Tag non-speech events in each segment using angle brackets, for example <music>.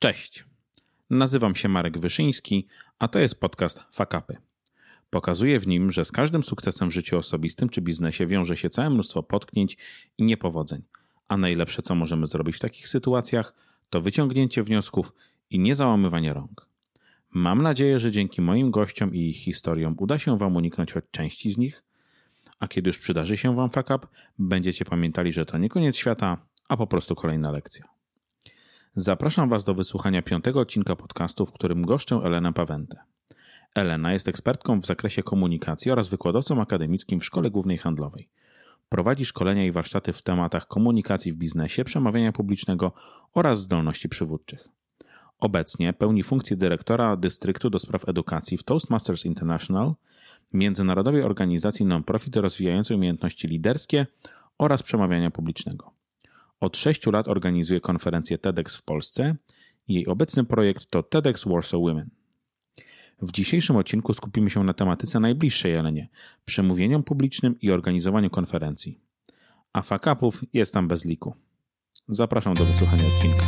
Cześć. Nazywam się Marek Wyszyński, a to jest podcast Fakapy. Pokazuję w nim, że z każdym sukcesem w życiu osobistym czy biznesie wiąże się całe mnóstwo potknięć i niepowodzeń. A najlepsze, co możemy zrobić w takich sytuacjach, to wyciągnięcie wniosków i niezałamywanie rąk. Mam nadzieję, że dzięki moim gościom i ich historiom uda się Wam uniknąć choć części z nich, a kiedy już przydarzy się Wam fuck up, będziecie pamiętali, że to nie koniec świata, a po prostu kolejna lekcja. Zapraszam Was do wysłuchania piątego odcinka podcastu, w którym goszczę Elenę Pawętę. Elena jest ekspertką w zakresie komunikacji oraz wykładowcą akademickim w Szkole Głównej Handlowej. Prowadzi szkolenia i warsztaty w tematach komunikacji w biznesie, przemawiania publicznego oraz zdolności przywódczych. Obecnie pełni funkcję dyrektora dystryktu do spraw edukacji w Toastmasters International, międzynarodowej organizacji non-profit rozwijającej umiejętności liderskie oraz przemawiania publicznego. Od sześciu lat organizuje konferencję TEDx w Polsce. Jej obecny projekt to TEDx Warsaw Women. W dzisiejszym odcinku skupimy się na tematyce najbliższej Jelenie przemówieniom publicznym i organizowaniu konferencji. A fakapów jest tam bez liku. Zapraszam do wysłuchania odcinka.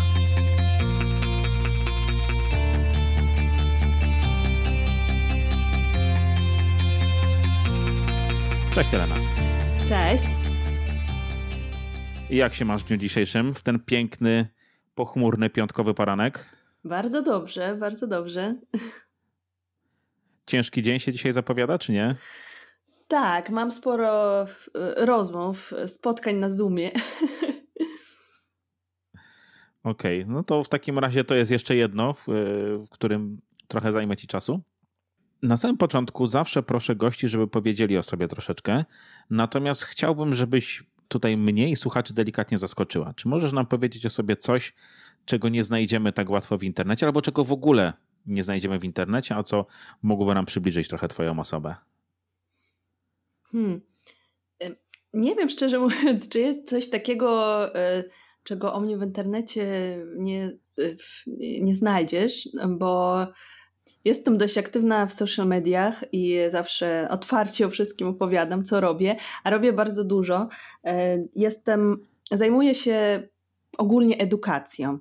Cześć Elena. Cześć. Jak się masz w dniu dzisiejszym, w ten piękny, pochmurny, piątkowy poranek? Bardzo dobrze, bardzo dobrze. <laughs> Ciężki dzień się dzisiaj zapowiada, czy nie? Tak, mam sporo e, rozmów, spotkań na Zoomie. <laughs> Okej, okay, no to w takim razie to jest jeszcze jedno, w, w którym trochę zajmie ci czasu. Na samym początku zawsze proszę gości, żeby powiedzieli o sobie troszeczkę, natomiast chciałbym, żebyś tutaj mnie i słuchaczy delikatnie zaskoczyła. Czy możesz nam powiedzieć o sobie coś, czego nie znajdziemy tak łatwo w internecie, albo czego w ogóle nie znajdziemy w internecie, a co mogłoby nam przybliżyć trochę Twoją osobę? Hmm. Nie wiem, szczerze mówiąc, czy jest coś takiego, e, czego o mnie w internecie nie, e, nie znajdziesz, bo Jestem dość aktywna w social mediach i zawsze otwarcie o wszystkim opowiadam, co robię, a robię bardzo dużo. E, jestem, zajmuję się ogólnie edukacją.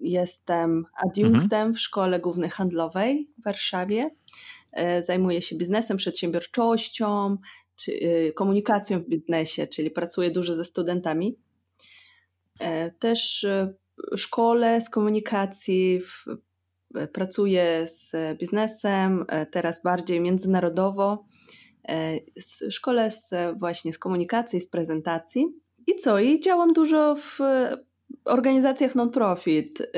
Jestem adiunktem mhm. w Szkole Głównej Handlowej w Warszawie. E, zajmuję się biznesem, przedsiębiorczością, e, komunikacją w biznesie, czyli pracuję dużo ze studentami. Też szkole z komunikacji, pracuję z biznesem, e, teraz bardziej międzynarodowo. E, szkole z, właśnie z komunikacji, z prezentacji. I co? I działam dużo w organizacjach non-profit. E,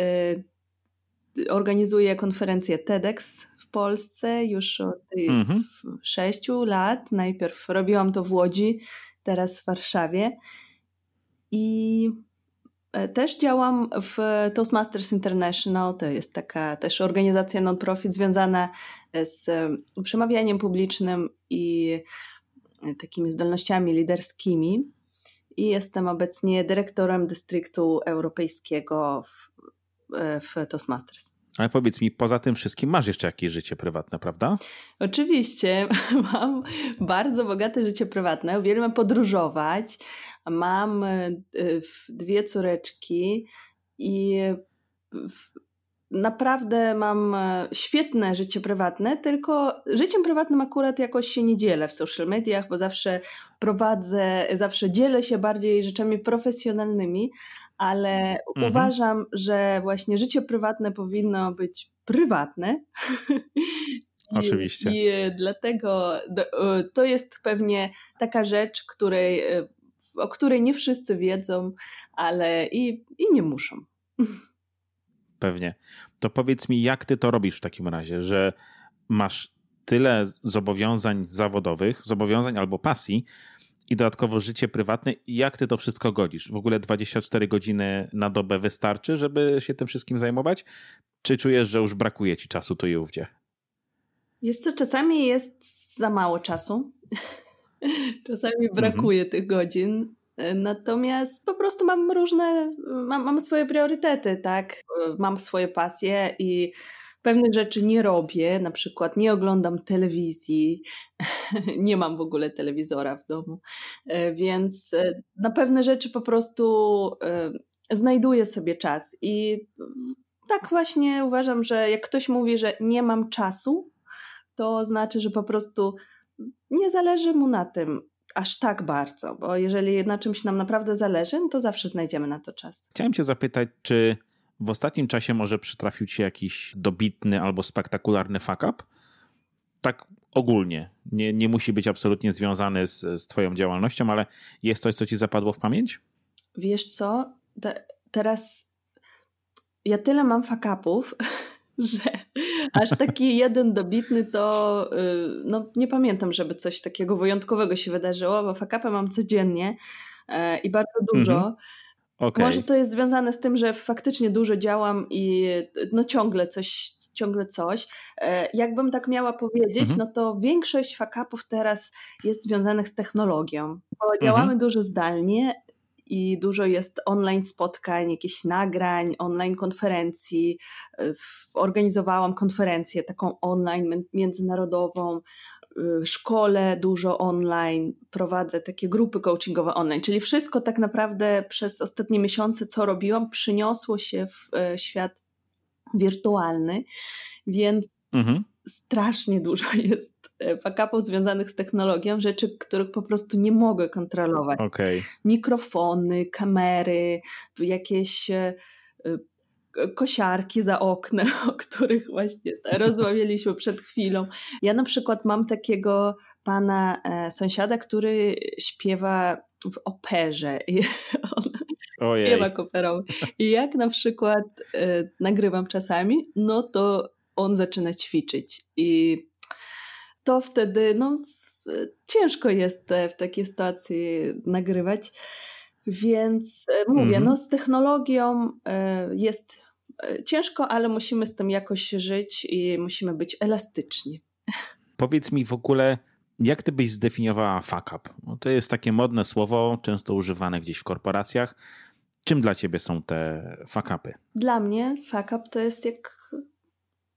organizuję konferencję TEDx w Polsce już od mhm. sześciu lat. Najpierw robiłam to w Łodzi, teraz w Warszawie. I E, też działam w Toastmasters International, to jest taka też organizacja non-profit związana z przemawianiem publicznym i e, takimi zdolnościami liderskimi. I jestem obecnie dyrektorem dystryktu europejskiego w, e, w Toastmasters. Ale powiedz mi, poza tym wszystkim masz jeszcze jakieś życie prywatne, prawda? Oczywiście, <laughs> mam bardzo bogate życie prywatne. Uwielbiam podróżować. Mam e, dwie córeczki i naprawdę mam e, świetne życie prywatne, tylko życiem prywatnym akurat jakoś się nie dzielę w social mediach, bo zawsze prowadzę, zawsze dzielę się bardziej rzeczami profesjonalnymi, ale mhm. uważam, że właśnie życie prywatne powinno być prywatne. <laughs> Oczywiście. I, I, dlatego to jest pewnie taka rzecz, której, o której nie wszyscy wiedzą, ale i, i nie muszą. Pewnie. To powiedz mi, jak ty to robisz w takim razie, że masz tyle zobowiązań zawodowych, zobowiązań albo pasji, i dodatkowo życie prywatne. Jak ty to wszystko godzisz? W ogóle 24 godziny na dobę wystarczy, żeby się tym wszystkim zajmować? Czy czujesz, że już brakuje ci czasu tu i ówdzie? Wiesz co, czasami jest za mało czasu. <laughs> czasami brakuje mhm. tych godzin. Natomiast po prostu mam różne, mam, mam swoje priorytety, tak? Mam swoje pasje i pewnych rzeczy nie robię, na przykład nie oglądam telewizji, <laughs> nie mam w ogóle telewizora w domu, e, więc e, na pewne rzeczy po prostu e, znajduję sobie czas i tak właśnie uważam, że jak ktoś mówi, że nie mam czasu, to znaczy, że po prostu nie zależy mu na tym aż tak bardzo, bo jeżeli na czymś nam naprawdę zależy, no to zawsze znajdziemy na to czas. Chciałem Cię zapytać, czy w ostatnim czasie może przytrafił Ci jakiś dobitny albo spektakularny fuck up? Tak ogólnie. Nie, nie musi być absolutnie związany z, z Twoją działalnością, ale jest coś, co Ci zapadło w pamięć? Wiesz co? Te, teraz ja tyle mam fakapów, <laughs> że aż taki jeden dobitny to y, no, nie pamiętam, żeby coś takiego wyjątkowego się wydarzyło, bo fakapy mam codziennie e, i bardzo dużo. Mhm. Okay. Może to jest związane z tym, że faktycznie dużo działam i no ciągle coś, ciągle coś. E, jakbym tak miała powiedzieć, mhm. no to większość fakapów teraz jest związanych z technologią, bo działamy mhm. dużo zdalnie i dużo jest online spotkań, jakichś nagrań, online konferencji. E, organizowałam konferencję taką online międzynarodową, szkole dużo online, prowadzę takie grupy coachingowe online, czyli wszystko tak naprawdę przez ostatnie miesiące, co robiłam, przyniosło się w e, świat wirtualny, więc mhm. strasznie dużo <laughs> jest E, fakapów związanych z technologią, rzeczy, których po prostu nie mogę kontrolować. Okay. Mikrofony, kamery, jakieś e, e, kosiarki za oknem, <laughs> o których właśnie rozmawialiśmy przed chwilą. Ja na przykład mam takiego pana sąsiada, który śpiewa w operze. <laughs> I on Ojej. śpiewa operowy. I jak na przykład nagrywam czasami, no to on zaczyna ćwiczyć. I to wtedy no, ciężko jest w takiej sytuacji nagrywać. Więc e, mówię, mm -hmm. no z technologią e, jest e, ciężko, ale musimy z tym jakoś żyć i musimy być elastyczni. Powiedz mi w ogóle, jak ty byś zdefiniowała fuck up? No to jest takie modne słowo, często używane gdzieś w korporacjach. Czym dla ciebie są te fuck upy? Dla mnie fuck up to jest jak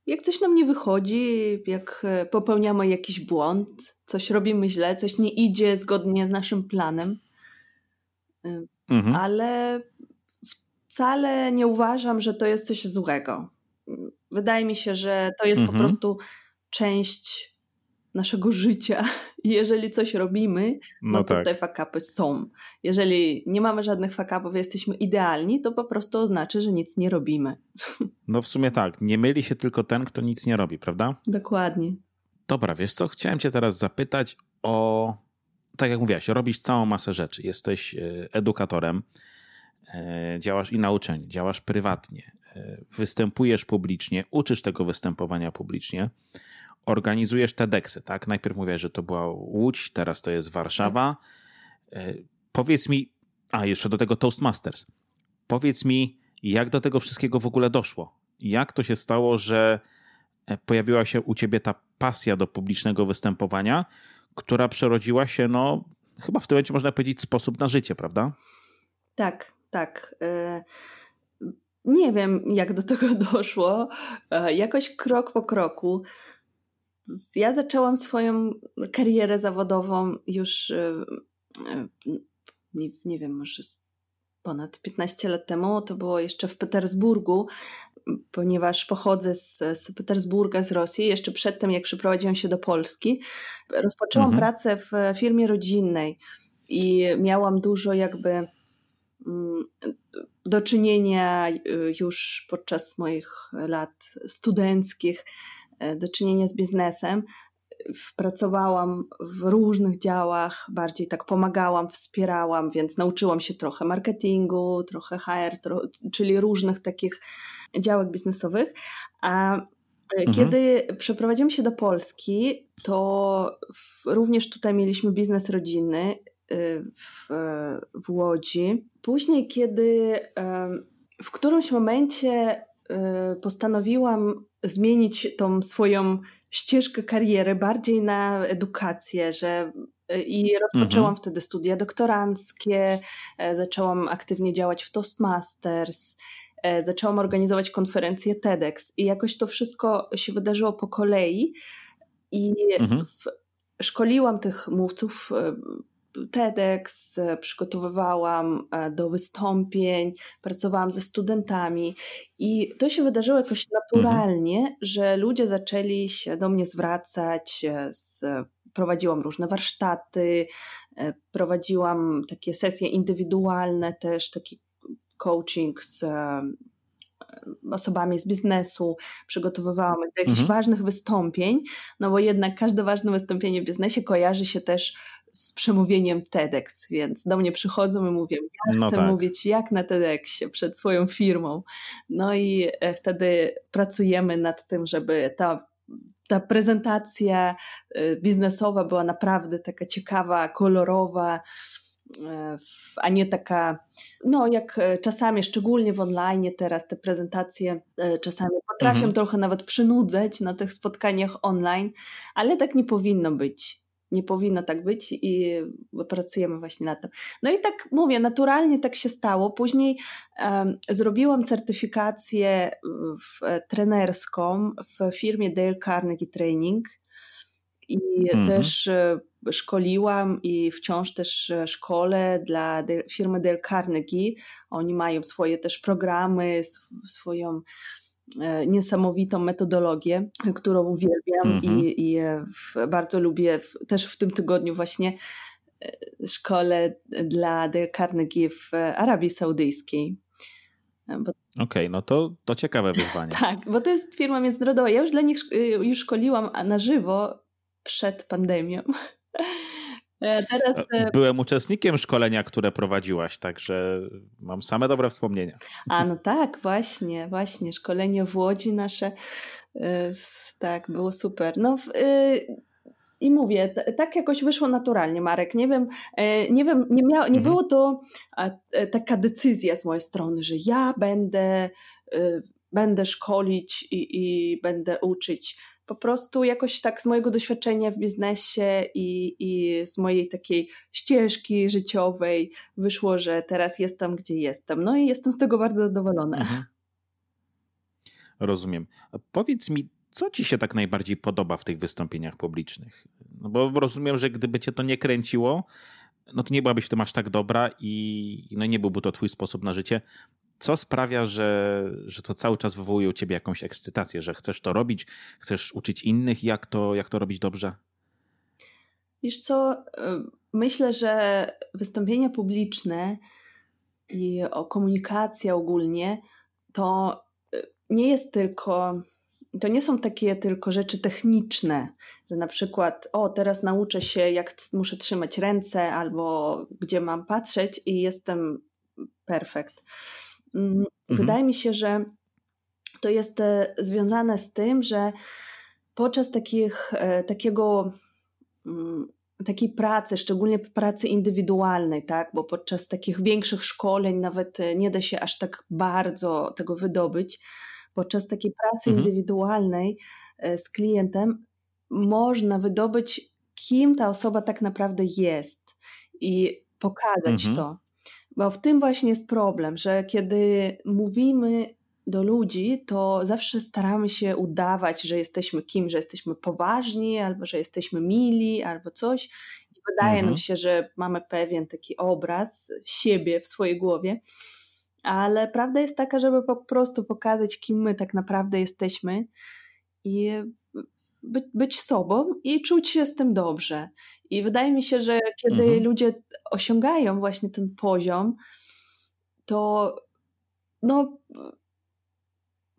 jak coś nam nie wychodzi, jak e, popełniamy jakiś błąd, coś robimy źle, coś nie idzie zgodnie z naszym planem, e, mhm. ale wcale nie uważam, że to jest coś złego. Wydaje mi się, że to jest mhm. po prostu część naszego życia. I jeżeli coś robimy, no, no to tak. te fakapy są. Jeżeli nie mamy żadnych fakapów, jesteśmy idealni, to po prostu oznacza, że nic nie robimy. <laughs> No w sumie tak. Nie myli się tylko ten, kto nic nie robi, prawda? Dokładnie. Dobra, wiesz co? Chciałem cię teraz zapytać o... Tak jak mówiłaś, robisz całą masę rzeczy. Jesteś e, edukatorem, działasz i na uczelni, działasz prywatnie, e, występujesz publicznie, uczysz tego występowania publicznie organizujesz TEDxy, tak? Najpierw mówię, że to była Łódź, teraz to jest Warszawa. E, powiedz mi, a jeszcze do tego Toastmasters. Powiedz mi, jak do tego wszystkiego w ogóle doszło? Jak to się stało, że e, pojawiła się u ciebie ta pasja do publicznego występowania, która przerodziła się, no, chyba w tym momencie można powiedzieć, sposób na życie, prawda? Tak, tak. E, nie wiem, jak do tego <laughs> doszło. Jakoś krok po kroku ja zaczęłam swoją karierę zawodową już, e, e, nie, nie wiem, może ponad 15 lat temu. To było jeszcze w Petersburgu, ponieważ pochodzę z, z Petersburga, z Rosji. Jeszcze przedtem, jak przeprowadziłam się do Polski, rozpoczęłam mhm. pracę w firmie rodzinnej i miałam dużo jakby do czynienia e, już podczas moich lat studenckich E, do czynienia z biznesem. Pracowałam w różnych działach, bardziej tak pomagałam, wspierałam, więc nauczyłam się trochę marketingu, trochę HR, tro czyli różnych takich działek biznesowych. A e, mhm. kiedy przeprowadziłam się do Polski, to również tutaj mieliśmy biznes rodzinny w, w Łodzi. Później, kiedy w którymś momencie postanowiłam zmienić tą swoją ścieżkę kariery bardziej na edukację, że y, i rozpoczęłam mhm. wtedy studia doktoranckie, e, zaczęłam aktywnie działać w Toastmasters, e, zaczęłam organizować konferencje TEDx i jakoś to wszystko się wydarzyło po kolei i mhm. w, szkoliłam tych mówców, e, TEDx, przygotowywałam do wystąpień, pracowałam ze studentami i to się wydarzyło jakoś naturalnie, mhm. że ludzie zaczęli się do mnie zwracać z prowadziłam różne warsztaty, prowadziłam takie sesje indywidualne też, taki coaching z osobami z biznesu, przygotowywałam do jakichś mhm. ważnych wystąpień, no bo jednak każde ważne wystąpienie w biznesie kojarzy się też z przemówieniem TEDx, więc do mnie przychodzą i mówią, ja no chcę tak. mówić jak na TEDxie przed swoją firmą. No i e, wtedy pracujemy nad tym, żeby ta, ta prezentacja e, biznesowa była naprawdę taka ciekawa, kolorowa, E, a nie taka, no jak czasami, szczególnie w online teraz te prezentacje czasami potrafią mhm. trochę nawet przynudzać na tych spotkaniach online, ale tak nie powinno być. Nie powinno tak być i pracujemy właśnie nad tym. No i tak mówię, naturalnie tak się stało. Później um, zrobiłam certyfikację w, trenerską w firmie Dale Carnegie Training i mhm. też szkoliłam i wciąż też e, szkole dla firmy Dale Carnegie. Oni mają swoje też programy, swoją e, niesamowitą metodologię, którą uwielbiam i, mhm. i e, bardzo lubię. Też w tym tygodniu właśnie szkole dla Dale Carnegie w Arabii Saudyjskiej. Okej, okay, no to, to ciekawe wyzwanie. <laughs> tak, bo to jest firma międzynarodowa. Ja już dla nich już szkoliłam na żywo przed pandemią. <laughs> E, teraz... E, byłem uczestnikiem szkolenia, które prowadziłaś, także mam same dobre wspomnienia. A no tak, właśnie, właśnie. Szkolenie w Łodzi nasze, e, tak, było super. No, i mówię, tak jakoś wyszło naturalnie, Marek. Nie wiem, nie wiem, nie, nie mhm. było to taka decyzja z mojej strony, że ja będę, będę szkolić i, i będę uczyć po prostu jakoś tak z mojego doświadczenia w biznesie i, i z mojej takiej ścieżki życiowej wyszło, że teraz jestem, gdzie jestem. No i jestem z tego bardzo zadowolona. Mhm. Rozumiem. Powiedz mi, co ci się tak najbardziej podoba w tych wystąpieniach publicznych? No bo rozumiem, że gdyby cię to nie kręciło, no to nie byłabyś w tym aż tak dobra i no nie byłby to twój sposób na życie co sprawia, że, że to cały czas wywołuje u ciebie jakąś ekscytację, że chcesz to robić, chcesz uczyć innych, jak to, jak to robić dobrze? Wiesz co, y, myślę, że wystąpienia publiczne i o komunikacja ogólnie to y, nie jest tylko, to nie są takie tylko rzeczy techniczne, że na przykład, o, teraz nauczę się, jak muszę trzymać ręce, albo gdzie mam patrzeć i jestem perfekt. Mm, mhm. Wydaje mi się, że to jest e, związane z tym, że podczas takich, e, takiego mm, takiej pracy, szczególnie pracy indywidualnej, tak? bo podczas takich większych szkoleń nawet e, nie da się aż tak bardzo tego wydobyć. Podczas takiej pracy mhm. indywidualnej z klientem można wydobyć, kim ta osoba tak naprawdę jest i pokazać mhm. to. Bo w tym właśnie jest problem, że kiedy mówimy do ludzi, to zawsze staramy się udawać, że jesteśmy kim, że jesteśmy poważni, albo że jesteśmy mili, albo coś. I wydaje mhm. nam się, że mamy pewien taki obraz siebie w swojej głowie. Ale prawda jest taka, żeby po prostu pokazać, kim my tak naprawdę jesteśmy i być, być sobą i czuć się z tym dobrze. I wydaje mi się, że kiedy mhm. ludzie osiągają właśnie ten poziom, to no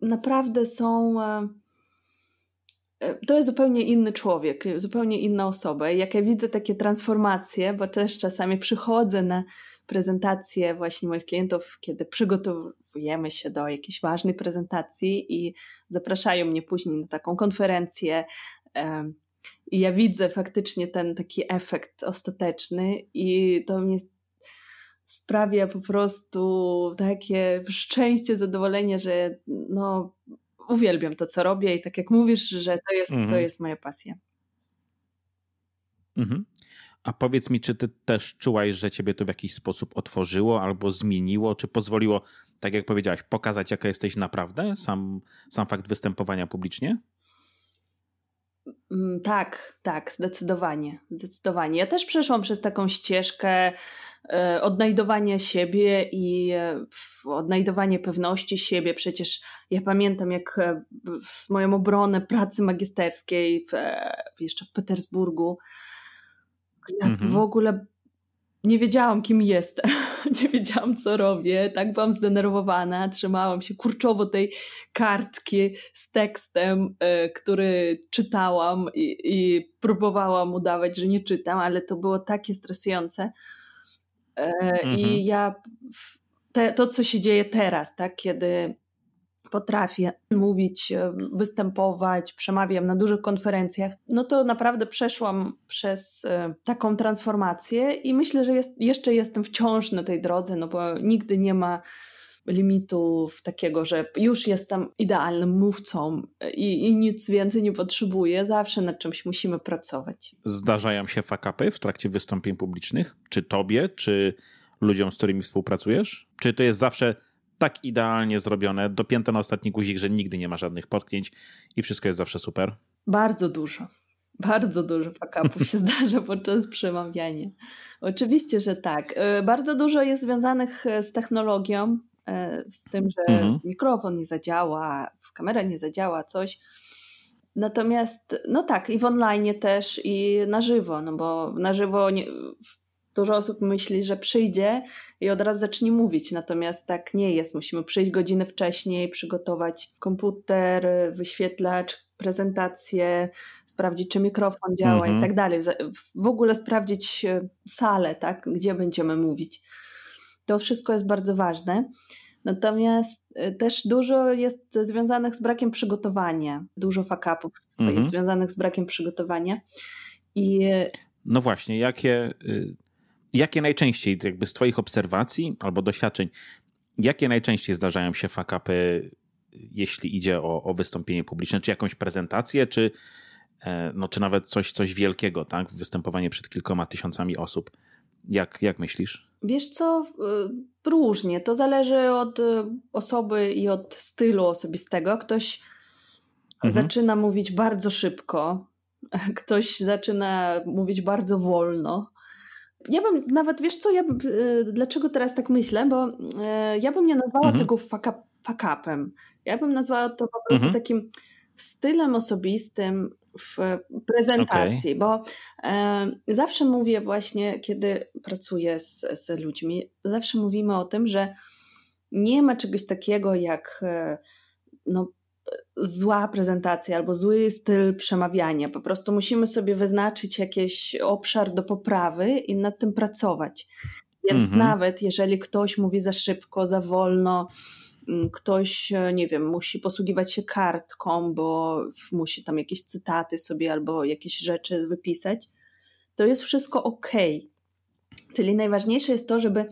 naprawdę są. E, e, to jest zupełnie inny człowiek, zupełnie inna osoba. I jak ja widzę takie transformacje, bo też czasami przychodzę na prezentacje właśnie moich klientów, kiedy przygotowujemy się do jakiejś ważnej prezentacji i zapraszają mnie później na taką konferencję. I ja widzę faktycznie ten taki efekt ostateczny, i to mnie sprawia po prostu takie szczęście, zadowolenie, że no, uwielbiam to, co robię i tak jak mówisz, że to jest, mhm. to jest moja pasja. Mhm. A powiedz mi, czy ty też czułaś, że ciebie to w jakiś sposób otworzyło albo zmieniło, czy pozwoliło, tak jak powiedziałaś, pokazać, jaka jesteś naprawdę? Sam, sam fakt występowania publicznie? Mm, tak, tak, zdecydowanie, zdecydowanie. Ja też przeszłam przez taką ścieżkę e, odnajdowania siebie i e, odnajdowanie pewności siebie. Przecież ja pamiętam, jak e, moją obronę pracy magisterskiej w, jeszcze w Petersburgu, ja mhm. w ogóle nie wiedziałam, kim jestem, <laughs> nie wiedziałam, co robię, tak byłam zdenerwowana, trzymałam się kurczowo tej kartki z tekstem, y, który czytałam i, i, próbowałam udawać, że nie czytam, ale to było takie stresujące. Y, mhm. I ja, te, to co się dzieje teraz, tak, kiedy potrafię mówić, e, występować, przemawiam na dużych konferencjach, no to naprawdę przeszłam przez e, taką transformację i myślę, że jest, jeszcze jestem wciąż na tej drodze, no bo nigdy nie ma limitów takiego, że już jestem idealnym mówcą i, i nic więcej nie potrzebuję. Zawsze nad czymś musimy pracować. Zdarzają się fakapy w trakcie wystąpień publicznych? Czy tobie, czy ludziom, z którymi współpracujesz? Czy to jest zawsze tak idealnie zrobione, dopięte na ostatni guzik, że nigdy nie ma żadnych potknięć i wszystko jest zawsze super? Bardzo dużo. Bardzo dużo fakapów się <laughs> zdarza podczas przemawiania. Oczywiście, że tak. E, bardzo dużo jest związanych e, z technologią, e, z tym, że mhm. mikrofon nie zadziała, kamera nie zadziała, coś. Natomiast, no tak, i w online też, i na żywo, no bo na żywo nie, Dużo osób myśli, że przyjdzie i od razu zacznie mówić, natomiast tak nie jest. Musimy przyjść godzinę wcześniej, przygotować komputer, wyświetlacz, prezentację, sprawdzić, czy mikrofon działa i mhm. tak dalej. W ogóle sprawdzić e, salę, tak, gdzie będziemy mówić. To wszystko jest bardzo ważne. Natomiast e, też dużo jest związanych z brakiem przygotowania. Dużo fakapów -hmm. jest związanych z brakiem przygotowania. I no właśnie, jakie y, jakie najczęściej, jakby z Twoich obserwacji albo doświadczeń, jakie najczęściej zdarzają się fakapy, jeśli idzie o, o wystąpienie publiczne, czy jakąś prezentację, czy, e, no, czy nawet coś, coś wielkiego, tak? Występowanie przed kilkoma tysiącami osób. Jak, jak myślisz? Wiesz co, y, różnie. To zależy od y, osoby i od stylu osobistego. Ktoś mhm. zaczyna mówić bardzo szybko, <laughs> ktoś zaczyna mówić bardzo wolno ja bym nawet, wiesz co, ja bym, e, dlaczego teraz tak myślę, bo e, ja bym nie nazwała mhm. tego fuck, upem. Ja bym nazwała to po prostu mhm. takim stylem osobistym w prezentacji, okay. bo e, zawsze mówię właśnie, kiedy pracuję z, z ludźmi, zawsze mówimy o tym, że nie ma czegoś takiego jak e, no, zła prezentacja albo zły styl przemawiania. Po prostu musimy sobie wyznaczyć jakiś obszar do poprawy i nad tym pracować. Więc mhm. nawet jeżeli ktoś mówi za szybko, za wolno, mm, ktoś, e, nie wiem, musi posługiwać się kartką, bo musi tam jakieś cytaty sobie albo jakieś rzeczy wypisać, to jest wszystko ok. Czyli najważniejsze jest to, żeby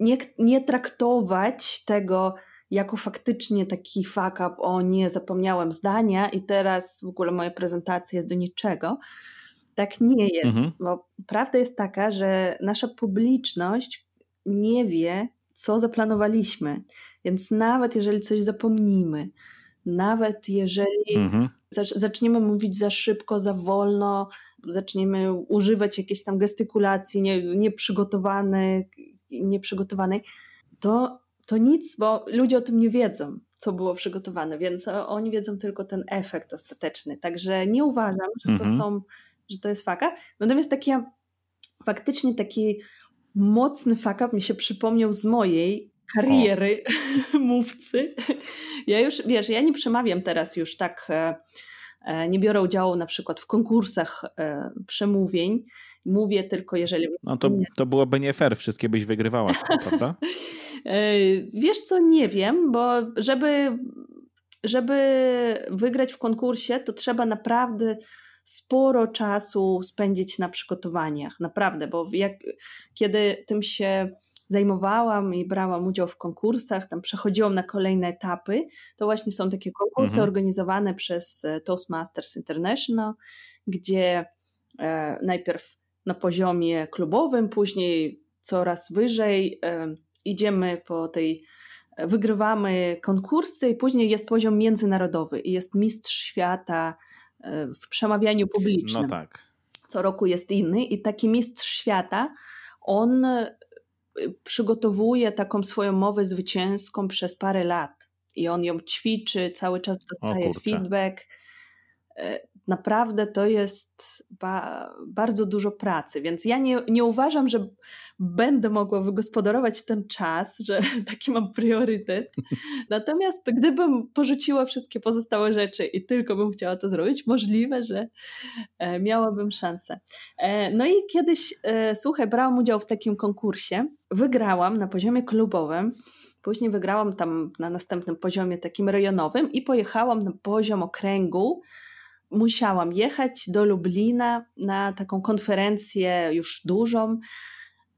nie, nie traktować tego jako faktycznie taki fuck up, o nie, zapomniałem zdania i teraz w ogóle moja prezentacja jest do niczego. Tak nie jest, mhm. bo prawda jest taka, że nasza publiczność nie wie, co zaplanowaliśmy. Więc nawet jeżeli coś zapomnimy, nawet jeżeli mhm. zaczniemy mówić za szybko, za wolno, zaczniemy używać jakiejś tam gestykulacji nieprzygotowanej, nieprzygotowanej, to to nic, bo ludzie o tym nie wiedzą, co było przygotowane, więc oni wiedzą tylko ten efekt ostateczny. Także nie uważam, że to mhm. są, że to jest faka. Natomiast taki faktycznie taki mocny fuck mi się przypomniał z mojej kariery o. <laughs> mówcy. Ja już, wiesz, ja nie przemawiam teraz już tak e, E, nie biorę udziału na przykład w konkursach e, przemówień. Mówię tylko, jeżeli. No to, to byłoby nie fair, wszystkie byś wygrywała, prawda? <laughs> E, wiesz co, nie wiem, bo żeby, żeby wygrać w konkursie, to trzeba naprawdę sporo czasu spędzić na przygotowaniach, naprawdę, bo jak, kiedy tym się zajmowałam i brałam udział w konkursach, tam przechodziłam na kolejne etapy. To właśnie są takie konkursy mhm. organizowane przez e, Toastmasters International, gdzie e, najpierw na poziomie klubowym, później coraz wyżej e, idziemy po tej e, wygrywamy konkursy i później jest poziom międzynarodowy i jest mistrz świata w przemawianiu publicznym. No tak. Co roku jest inny i taki mistrz świata, on przygotowuje taką swoją mowę zwycięską przez parę lat i on ją ćwiczy, cały czas dostaje feedback. E, naprawdę to jest ba bardzo dużo pracy, więc ja nie, nie uważam, że będę mogła wygospodarować ten czas, że <laughs> taki mam priorytet. Natomiast gdybym porzuciła wszystkie pozostałe rzeczy i tylko bym chciała to zrobić, możliwe, że e, miałabym szansę. E, no i kiedyś, słuchaj, brałam udział w takim konkursie. Wygrałam na poziomie klubowym. Później wygrałam tam na następnym poziomie takim rejonowym i pojechałam na poziom okręgu musiałam jechać do Lublina na taką konferencję już dużą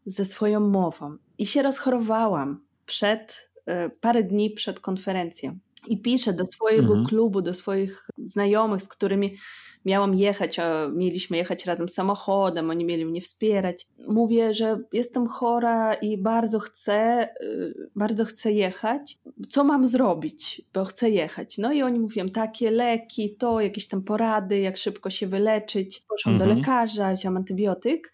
ze swoją mową i się rozchorowałam przed, e, parę dni przed konferencją i piszę do swojego mhm. klubu, do swoich znajomych, z którymi miałam jechać, a mieliśmy jechać razem samochodem, oni mieli mnie wspierać. Mówię, że jestem chora i bardzo chcę, y, bardzo chcę jechać. Co mam zrobić, bo chcę jechać? No i oni mówią, takie leki, to, jakieś tam porady, jak szybko się wyleczyć. Poszłam mhm. do lekarza, wziąłam antybiotyk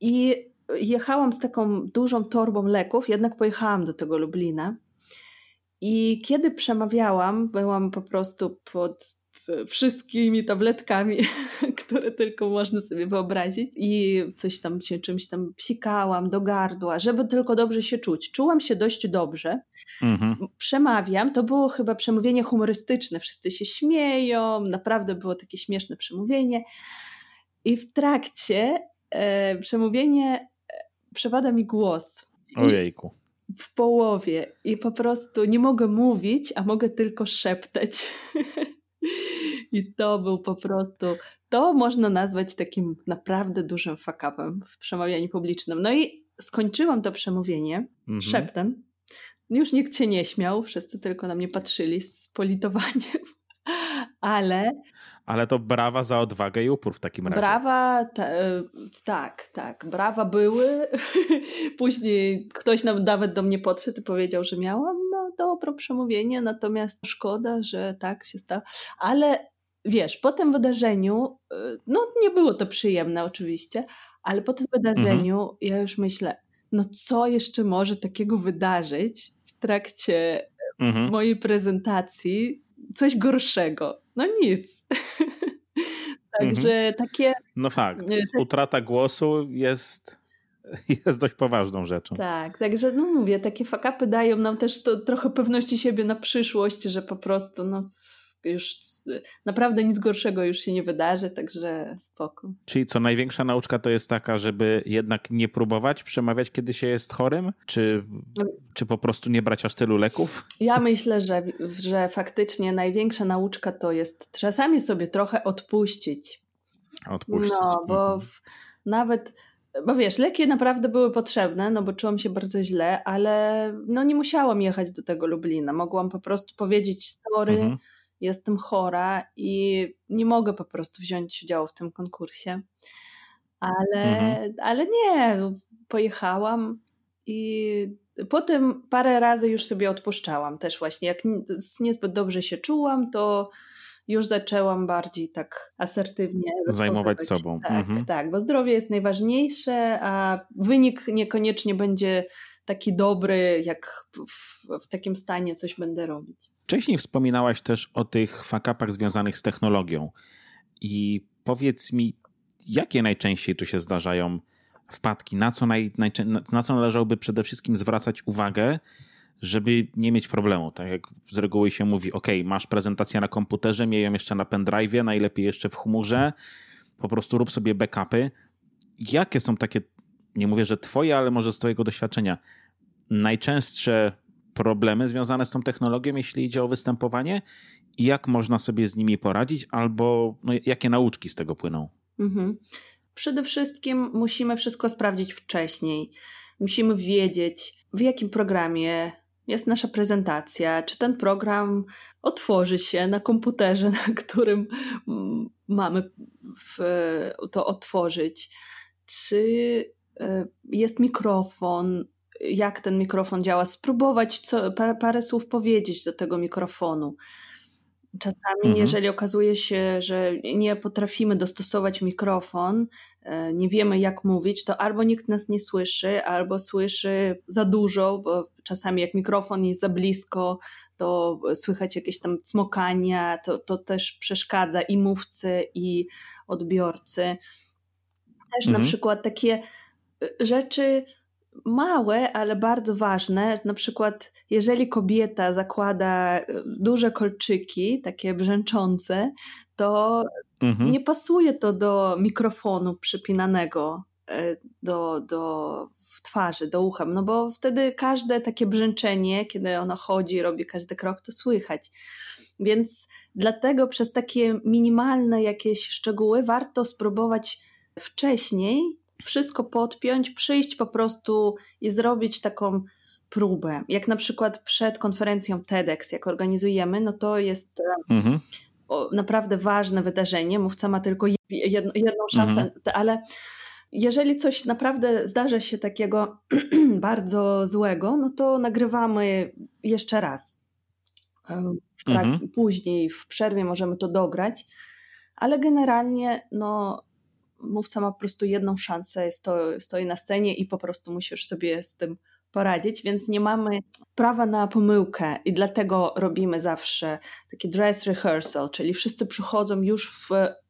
i jechałam z taką dużą torbą leków, jednak pojechałam do tego Lublina i kiedy przemawiałam, byłam po prostu pod wszystkimi tabletkami, <laughs> które tylko można sobie wyobrazić i coś tam się czymś tam psikałam do gardła, żeby tylko dobrze się czuć. Czułam się dość dobrze. Mhm. Przemawiam, to było chyba przemówienie humorystyczne, wszyscy się śmieją, naprawdę było takie śmieszne przemówienie i w trakcie e, przemówienie e, przepada mi głos. Ojejku w połowie i po prostu nie mogę mówić, a mogę tylko szeptać. <laughs> I to był po prostu, to można nazwać takim naprawdę dużym fakapem w przemawianiu publicznym. No i skończyłam to przemówienie mhm. szeptem. Już nikt się nie śmiał, wszyscy tylko na mnie patrzyli z politowaniem <laughs> ale... Ale to brawa za odwagę i upór w takim razie. Brawa, ta, e, tak, tak, brawa były. <laughs> Później ktoś nawet do mnie podszedł i powiedział, że miałam no, dobre przemówienie, natomiast szkoda, że tak się stało. Ale wiesz, po tym wydarzeniu, e, no nie było to przyjemne oczywiście, ale po tym wydarzeniu mhm. ja już myślę, no co jeszcze może takiego wydarzyć w trakcie mhm. mojej prezentacji, coś gorszego. No nic. <laughs> Także mhm. takie. No fakt. Utrata głosu jest <laughs> jest dość poważną rzeczą. Tak, także no mówię, takie fakapy dają nam też to, trochę pewności siebie na przyszłość, że po prostu no już naprawdę nic gorszego już się nie wydarzy, także spoko. Czyli co, największa nauczka to jest taka, żeby jednak nie próbować przemawiać, kiedy się jest chorym? Czy, czy po prostu nie brać aż tylu leków? Ja myślę, że, że faktycznie największa nauczka to jest czasami sobie trochę odpuścić. Odpuścić. No, bo w, nawet bo wiesz, leki naprawdę były potrzebne, no bo czułam się bardzo źle, ale no nie musiałam jechać do tego Lublina. Mogłam po prostu powiedzieć sorry, mhm jestem chora i nie mogę po prostu wziąć udziału w tym konkursie. Ale, mhm. ale nie, pojechałam i potem parę razy już sobie odpuszczałam też właśnie. Jak niezbyt dobrze się czułam, to już zaczęłam bardziej tak asertywnie zajmować sobą. Tak, mhm. tak, bo zdrowie jest najważniejsze, a wynik niekoniecznie będzie taki dobry, jak w, w takim stanie coś będę robić. Wcześniej wspominałaś też o tych fakapach związanych z technologią. I powiedz mi, jakie najczęściej tu się zdarzają wpadki? Na co, naj, na co należałoby przede wszystkim zwracać uwagę, żeby nie mieć problemu? Tak jak z reguły się mówi, ok, masz prezentację na komputerze, miej ją jeszcze na pendrive, najlepiej jeszcze w chmurze, po prostu rób sobie backupy. Jakie są takie, nie mówię, że twoje, ale może z twojego doświadczenia, najczęstsze problemy związane z tą technologią, jeśli idzie o występowanie i jak można sobie z nimi poradzić, albo no, jakie nauczki z tego płyną? Mhm. Przede wszystkim musimy wszystko sprawdzić wcześniej. Musimy wiedzieć, w jakim programie jest nasza prezentacja, czy ten program otworzy się na komputerze, <laughs> na którym mamy to otworzyć, czy e, jest mikrofon, jak ten mikrofon działa, spróbować co, parę, parę słów powiedzieć do tego mikrofonu. Czasami, mhm. jeżeli okazuje się, że nie potrafimy dostosować mikrofon, e, nie wiemy jak mówić, to albo nikt nas nie słyszy, albo słyszy za dużo, bo czasami jak mikrofon jest za blisko, to słychać jakieś tam cmokania, to, to też przeszkadza i mówcy, i odbiorcy. Też mhm. na przykład takie e, rzeczy małe, ale bardzo ważne. Na przykład, jeżeli kobieta zakłada e, duże kolczyki, takie brzęczące, to mhm. nie pasuje to do mikrofonu przypinanego e, do, do w twarzy, do ucha, no bo wtedy każde takie brzęczenie, kiedy ona chodzi, robi każdy krok, to słychać. Więc dlatego przez takie minimalne jakieś szczegóły warto spróbować wcześniej wszystko podpiąć, przyjść po prostu i zrobić taką próbę. Jak na przykład przed konferencją TEDx, jak organizujemy, no to jest e, mhm. naprawdę ważne wydarzenie. Mówca ma tylko jedną, jedną szansę, mhm. ale jeżeli coś naprawdę zdarza się takiego <clears throat> bardzo złego, no to nagrywamy jeszcze raz. E, w mhm. Później, w przerwie możemy to dograć, ale generalnie no, mówca ma po prostu jedną szansę, sto, stoi na scenie i po prostu musisz sobie z tym poradzić, więc nie mamy prawa na pomyłkę i dlatego robimy zawsze taki dress rehearsal, czyli wszyscy przychodzą już w,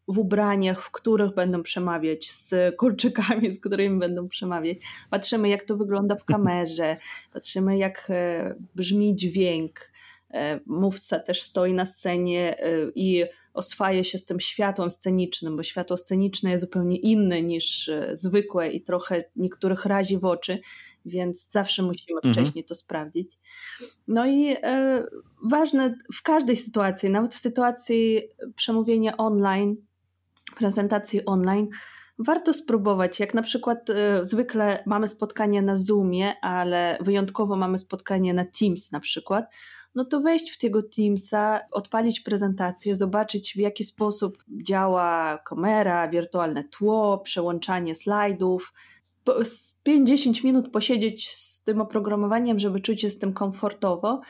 w ubraniach, w których będą przemawiać, z kolczykami, z którymi będą przemawiać. Patrzymy, jak to wygląda w kamerze, <laughs> patrzymy, jak e, brzmi dźwięk. E, mówca też stoi na scenie e, i oswaja się z tym światłem scenicznym, bo światło sceniczne jest zupełnie inne niż e, zwykłe i trochę niektórych razi w oczy, więc zawsze musimy mhm. wcześniej to sprawdzić. No i e, ważne w każdej sytuacji, nawet w sytuacji przemówienia online, prezentacji online, warto spróbować. Jak na przykład e, zwykle mamy spotkanie na Zoomie, ale wyjątkowo mamy spotkanie na Teams na przykład, no to wejść w tego Teamsa, odpalić prezentację, zobaczyć w jaki sposób działa kamera, wirtualne tło, przełączanie slajdów. 5-10 minut posiedzieć z tym oprogramowaniem, żeby czuć się z tym komfortowo,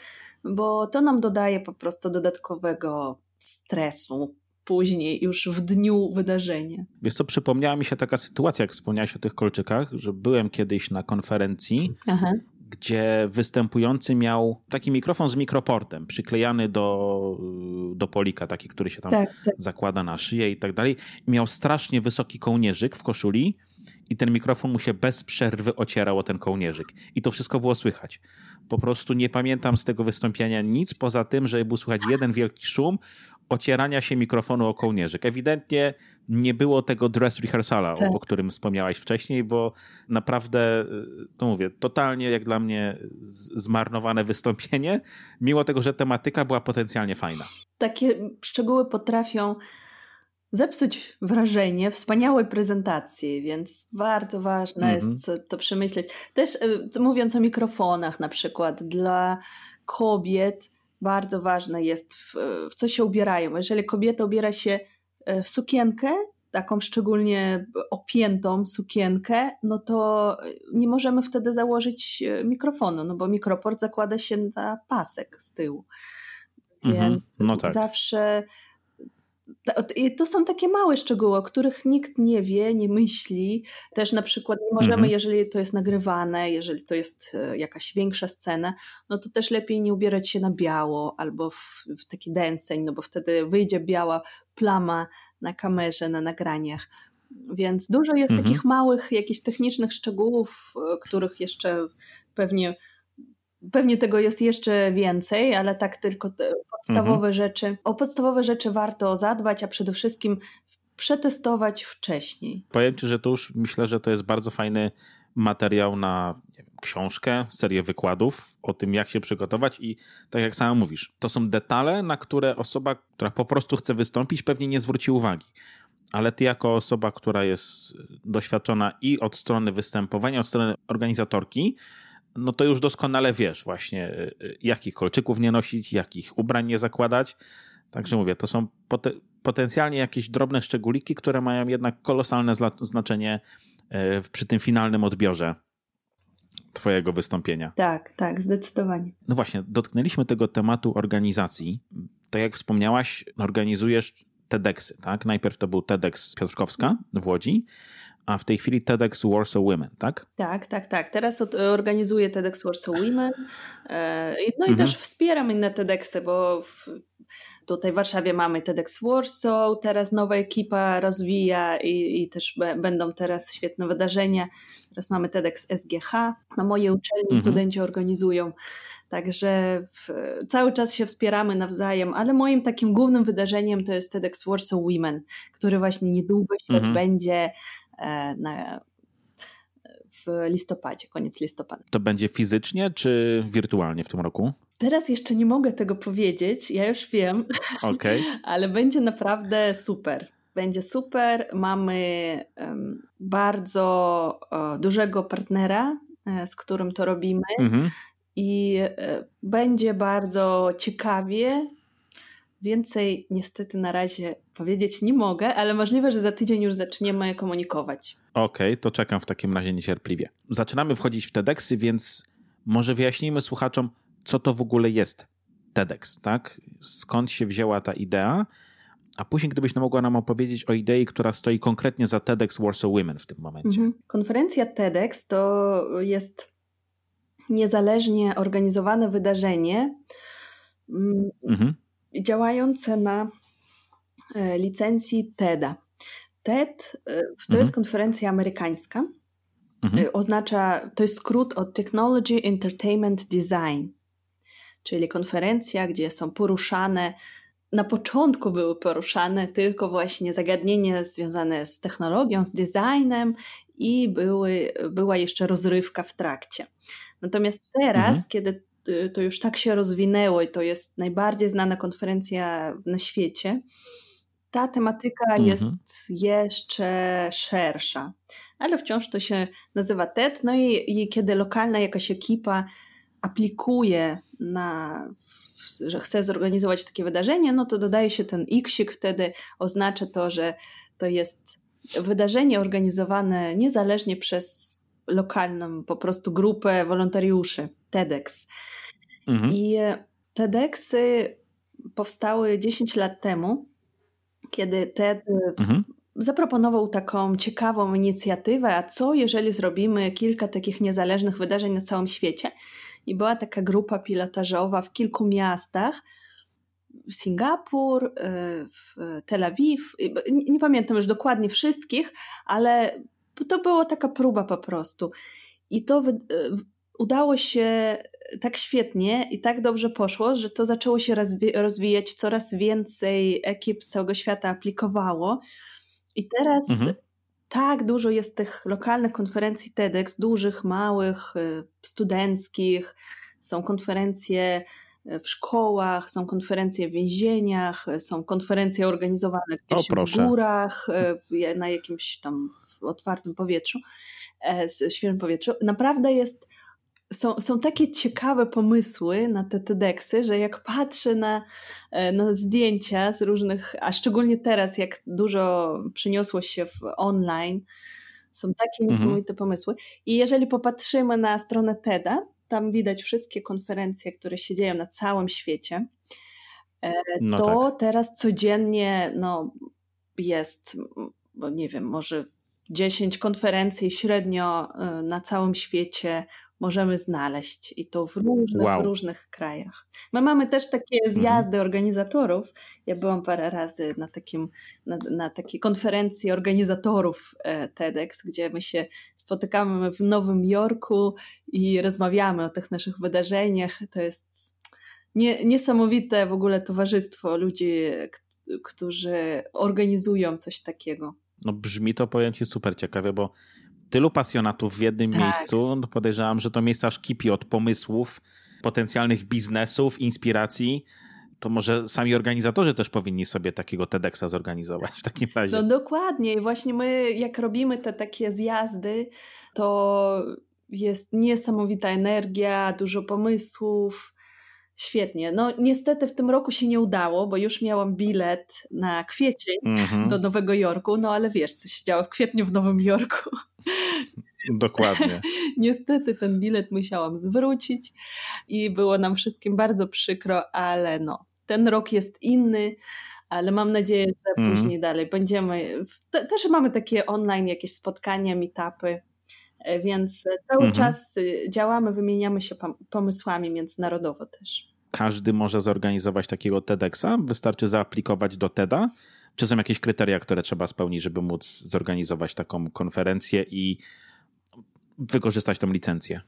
bo to nam dodaje po prostu dodatkowego stresu, później, już w dniu wydarzenia. Wiesz co, przypomniała mi się taka sytuacja, jak wspomniałaś o tych kolczykach, że byłem kiedyś na konferencji, Aha gdzie występujący miał taki mikrofon z mikroportem przyklejany do, do polika, taki, który się tam tak, tak. zakłada na szyję i tak dalej. Miał strasznie wysoki kołnierzyk w koszuli i ten mikrofon mu się bez przerwy ocierał o ten kołnierzyk. I to wszystko było słychać. Po prostu nie pamiętam z tego wystąpienia nic, poza tym, że był słychać jeden wielki szum ocierania się mikrofonu o kołnierzyk. Ewidentnie nie było tego dress rehearsala, tak. o, o, którym wspomniałaś wcześniej, bo naprawdę, to mówię, totalnie jak dla mnie zmarnowane wystąpienie, mimo tego, że tematyka była potencjalnie fajna. Takie szczegóły potrafią zepsuć wrażenie wspaniałej prezentacji, więc bardzo ważne mm -hmm. jest to przemyśleć. Też y, mówiąc o mikrofonach na przykład, dla kobiet bardzo ważne jest w, w co się ubierają. Jeżeli kobieta ubiera się e, w sukienkę, taką szczególnie opiętą sukienkę, no to nie możemy wtedy założyć e, mikrofonu, no bo mikroport zakłada się na pasek z tyłu. Mhm, Więc no tak. zawsze to są takie małe szczegóły, o których nikt nie wie, nie myśli. Też na przykład nie możemy, mhm. jeżeli to jest nagrywane, jeżeli to jest e, jakaś większa scena, no to też lepiej nie ubierać się na biało albo w, w taki denseń, no bo wtedy wyjdzie biała plama na kamerze, na nagraniach. Więc dużo jest mhm. takich małych, jakichś technicznych szczegółów, e, których jeszcze pewnie Pewnie tego jest jeszcze więcej, ale tak tylko podstawowe mhm. rzeczy. O podstawowe rzeczy warto zadbać, a przede wszystkim przetestować wcześniej. Powiem Ci, że to już myślę, że to jest bardzo fajny materiał na wiem, książkę, serię wykładów o tym, jak się przygotować i tak jak sama mówisz, to są detale, na które osoba, która po prostu chce wystąpić, pewnie nie zwróci uwagi. Ale ty jako osoba, która jest doświadczona i od strony występowania, od strony organizatorki, no to już doskonale wiesz właśnie, y, y, jakich kolczyków nie nosić, jakich ubrań nie zakładać. Także mówię, to są potencjalnie jakieś drobne szczególiki, które mają jednak kolosalne znaczenie y, przy tym finalnym odbiorze Twojego wystąpienia. Tak, tak, zdecydowanie. No właśnie, dotknęliśmy tego tematu organizacji tak jak wspomniałaś, organizujesz TEDxy, tak? Najpierw to był TEDx Piotrkowska w Łodzi, a w tej chwili TEDx Warsaw Women, tak? Tak, tak, tak. Teraz organizuję TEDx Warsaw Women. E, no i mhm. też wspieram inne TEDxy, bo tutaj w Warszawie mamy TEDx Warsaw, teraz nowa ekipa rozwija i, i też będą teraz świetne wydarzenia. Teraz mamy TEDx SGH. Na moje uczelni mhm. studenci organizują Także w, cały czas się wspieramy nawzajem, ale moim takim głównym wydarzeniem to jest TEDx Warsaw Women, który właśnie niedługo się mhm. odbędzie na, w listopadzie, koniec listopada. To będzie fizycznie czy wirtualnie w tym roku? Teraz jeszcze nie mogę tego powiedzieć, ja już wiem, okay. <laughs> ale będzie naprawdę super. Będzie super. Mamy um, bardzo um, dużego partnera, um, z którym to robimy. Mhm i e, będzie bardzo ciekawie. Więcej niestety na razie powiedzieć nie mogę, ale możliwe, że za tydzień już zaczniemy komunikować. Okej, okay, to czekam w takim razie niecierpliwie. Zaczynamy wchodzić w TEDxy, więc może wyjaśnijmy słuchaczom, co to w ogóle jest TEDx, tak? Skąd się wzięła ta idea? A później, gdybyś mogła nam opowiedzieć o idei, która stoi konkretnie za TEDx Warsaw Women w tym momencie. Mhm. Konferencja TEDx to jest niezależnie organizowane wydarzenie mm, mhm. Działające na e, licencji TEDa. TED e, to mhm. jest konferencja amerykańska. Mhm. E, oznacza, to jest skrót od Technology Entertainment Design, czyli konferencja, gdzie są poruszane na początku były poruszane tylko właśnie zagadnienia związane z technologią, z designem i były, była jeszcze rozrywka w trakcie. Natomiast teraz, mhm. kiedy to już tak się rozwinęło i to jest najbardziej znana konferencja na świecie, ta tematyka mhm. jest jeszcze szersza, ale wciąż to się nazywa TED. No i, i kiedy lokalna jakaś ekipa aplikuje na że chce zorganizować takie wydarzenie, no to dodaje się ten iksik, wtedy oznacza to, że to jest wydarzenie organizowane niezależnie przez lokalną po prostu grupę wolontariuszy, TEDx. Mhm. I TEDxy powstały 10 lat temu, kiedy TED mhm. zaproponował taką ciekawą inicjatywę, a co jeżeli zrobimy kilka takich niezależnych wydarzeń na całym świecie? I była taka grupa pilotażowa w kilku miastach, Singapur, y, w Tel Awiw, nie, pamiętam już dokładnie wszystkich, ale to była taka próba po prostu. I to udało się tak świetnie i tak dobrze poszło, że to zaczęło się rozwijać, coraz więcej ekip z całego świata aplikowało. I teraz mhm. tak dużo jest tych lokalnych konferencji TEDx, dużych, małych, y, studenckich. Są konferencje y, w szkołach, są konferencje w więzieniach, są konferencje organizowane gdzieś o, w górach, na jakimś tam otwartym powietrzu, e, świeżym powietrzu. Naprawdę jest, są, są takie ciekawe pomysły na te TEDxy, że jak patrzę na, e, na zdjęcia z różnych, a szczególnie teraz, jak dużo przyniosło się w online, są takie mhm. niesamowite pomysły. I jeżeli popatrzymy na stronę TEDa, tam widać wszystkie konferencje, które się dzieją na całym świecie. E, no to tak. teraz codziennie no, jest, bo nie wiem, może 10 konferencji średnio y, na całym świecie możemy znaleźć i to w różnych, wow. w różnych krajach. My mamy też takie mhm. zjazdy organizatorów. Ja byłam parę razy na, takim, na, na takiej konferencji organizatorów e, TEDx, gdzie my się spotykamy w Nowym Jorku i rozmawiamy o tych naszych wydarzeniach. To jest nie, niesamowite w ogóle towarzystwo ludzi, którzy organizują coś takiego. No brzmi to, powiem ci, super ciekawie, bo tylu pasjonatów w jednym tak. miejscu, no podejrzewam, że to miejsce aż kipi od pomysłów, potencjalnych biznesów, inspiracji to może sami organizatorzy też powinni sobie takiego TEDxa zorganizować w takim razie. No dokładnie. Właśnie my, jak robimy te takie zjazdy, to jest niesamowita energia, dużo pomysłów, Świetnie. No niestety w tym roku się nie udało, bo już miałam bilet na kwiecień mm-hmm. do Nowego Jorku, no ale wiesz, co się działo w kwietniu w Nowym Jorku. Dokładnie. <laughs> niestety ten bilet musiałam zwrócić i było nam wszystkim bardzo przykro, ale no, ten rok jest inny, ale mam nadzieję, że mm. później dalej będziemy. Te, też mamy takie online jakieś spotkania, meetupy, e, więc cały -hmm. czas y, działamy, wymieniamy się pomysłami międzynarodowo też. Każdy może zorganizować takiego TEDxa? Wystarczy zaaplikować do TEDa? Czy są jakieś kryteria, które trzeba spełnić, żeby móc zorganizować taką konferencję i wykorzystać tą licencję?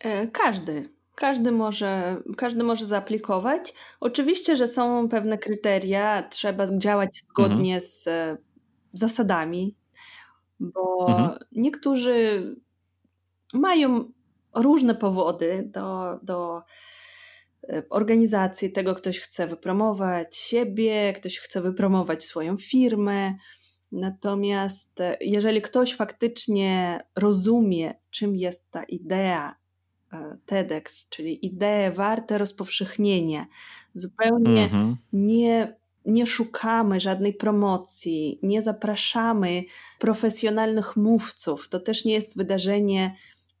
E, każdy. Każdy może, każdy może zaaplikować. Oczywiście, że są pewne kryteria, trzeba działać zgodnie mhm. z e, zasadami, bo mhm. niektórzy mają różne powody do, do organizacji tego, ktoś chce wypromować siebie, ktoś chce wypromować swoją firmę. Natomiast jeżeli ktoś faktycznie rozumie, czym jest ta idea E, TEDx, czyli idee warte rozpowszechnienia. Zupełnie mhm. nie, nie szukamy żadnej promocji, nie zapraszamy profesjonalnych mówców. To też nie jest wydarzenie,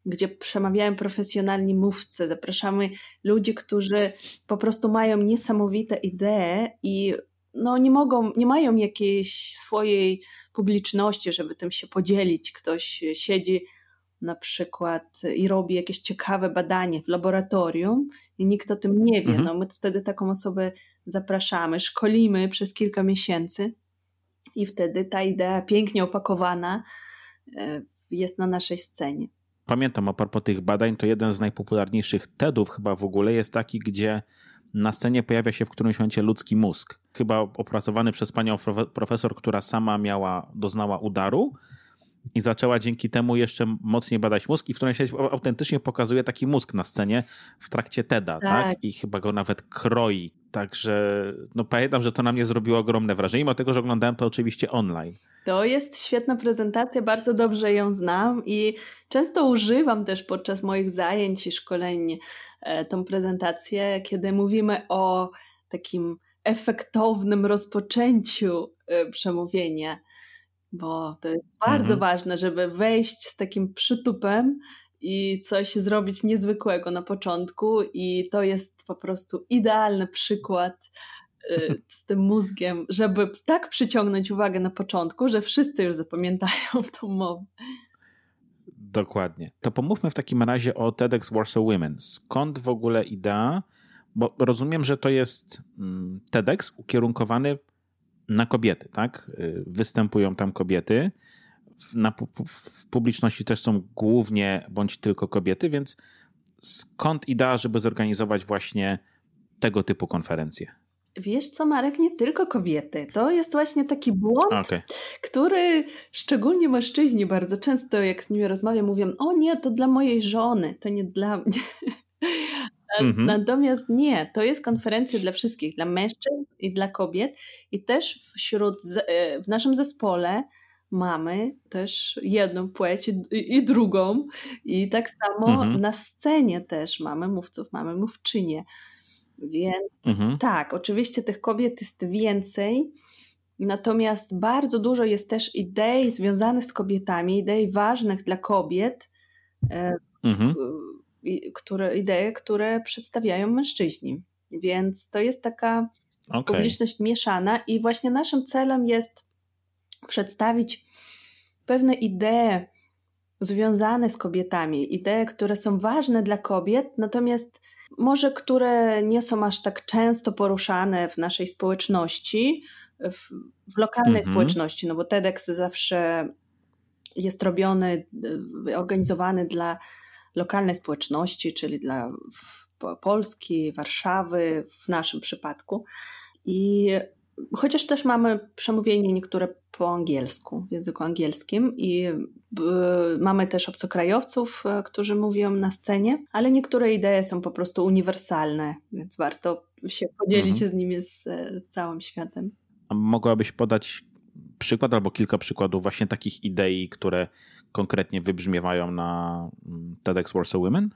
gdzie przemawiają profesjonalni mówcy. Zapraszamy ludzi, którzy po prostu mają niesamowite idee i no nie mogą, nie mają jakiejś swojej publiczności, żeby tym się podzielić. Ktoś siedzi na przykład i robi jakieś ciekawe badanie w laboratorium i nikt o tym nie wie, mhm. no my wtedy taką osobę zapraszamy, szkolimy przez kilka miesięcy i wtedy ta idea pięknie opakowana e, jest na naszej scenie. Pamiętam a propos tych badań, to jeden z najpopularniejszych TEDów chyba w ogóle jest taki, gdzie na scenie pojawia się w którymś momencie ludzki mózg. Chyba opracowany przez panią profesor, która sama miała, doznała udaru i zaczęła dzięki temu jeszcze mocniej badać mózg i w którymś momencie autentycznie pokazuje taki mózg na scenie w trakcie TEDa, tak? tak? I chyba go nawet kroi. Także no pamiętam, że to na mnie zrobiło ogromne wrażenie, mimo tego, że oglądałem to oczywiście online. To jest świetna prezentacja, bardzo dobrze ją znam i często używam też podczas moich zajęć i szkoleń e, tą prezentację, kiedy mówimy o takim efektownym rozpoczęciu e, przemówienia bo to jest bardzo mhm. ważne, żeby wejść z takim przytupem i coś zrobić niezwykłego na początku, i to jest po prostu idealny przykład y, <laughs> z tym mózgiem, żeby tak przyciągnąć uwagę na początku, że wszyscy już zapamiętają <laughs> tą mowę. Dokładnie. To pomówmy w takim razie o TEDx Warsaw Women. Skąd w ogóle idea? Bo rozumiem, że to jest mm, TEDx ukierunkowany na kobiety, tak? Y, występują tam kobiety. Na w publiczności też są głównie bądź tylko kobiety, więc skąd idea, żeby zorganizować właśnie tego typu konferencje? Wiesz co, Marek, nie tylko kobiety. To jest właśnie taki błąd, okay. który szczególnie mężczyźni bardzo często, jak z nimi rozmawiam, mówią: O nie, to dla mojej żony, to nie dla mnie. <laughs> Mhm. Natomiast nie, to jest konferencja dla wszystkich, dla mężczyzn i dla kobiet. I też wśród, e, w naszym zespole mamy też jedną płeć i, i drugą. I tak samo mhm. na scenie też mamy mówców, mamy mówczynie. Więc mhm. tak, oczywiście tych kobiet jest więcej. Natomiast bardzo dużo jest też idei związanych z kobietami, idei ważnych dla kobiet, e, mhm które, idee, które przedstawiają mężczyźni. Więc to jest taka okay. publiczność mieszana i właśnie naszym celem jest przedstawić pewne idee związane z kobietami, idee, które są ważne dla kobiet, natomiast może które nie są aż tak często poruszane w naszej społeczności, w, w lokalnej -hmm. społeczności, no bo TEDx zawsze jest robiony, organizowany dla lokalnej społeczności, czyli dla Polski, Warszawy w naszym przypadku. I chociaż też mamy przemówienie niektóre po angielsku, w języku angielskim i mamy też obcokrajowców, e, którzy mówią na scenie, ale niektóre idee są po prostu uniwersalne, więc warto się podzielić mhm. z nimi z, z całym światem. A mogłabyś podać przykład albo kilka przykładów właśnie takich idei, które konkretnie wybrzmiewają na mm, TEDx Warsaw Women?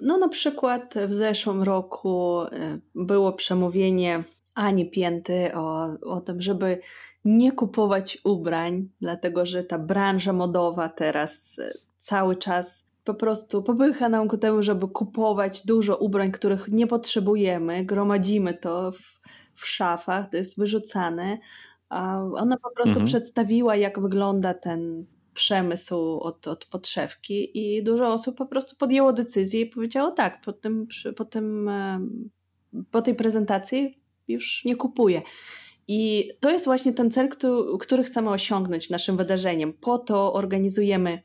No na przykład w zeszłym roku y, było przemówienie Ani Pięty o, o tym, żeby nie kupować ubrań, dlatego że ta branża modowa teraz y, cały czas po prostu popycha nam ku temu, żeby kupować dużo ubrań, których nie potrzebujemy, gromadzimy to w, w szafach, to jest wyrzucane. Ona po prostu mhm. przedstawiła, jak wygląda ten przemysł od, od podszewki i dużo osób po prostu podjęło decyzję i powiedziało tak, po, tym, po, tym, po tej prezentacji już nie kupuję. I to jest właśnie ten cel, który, który chcemy osiągnąć naszym wydarzeniem. Po to organizujemy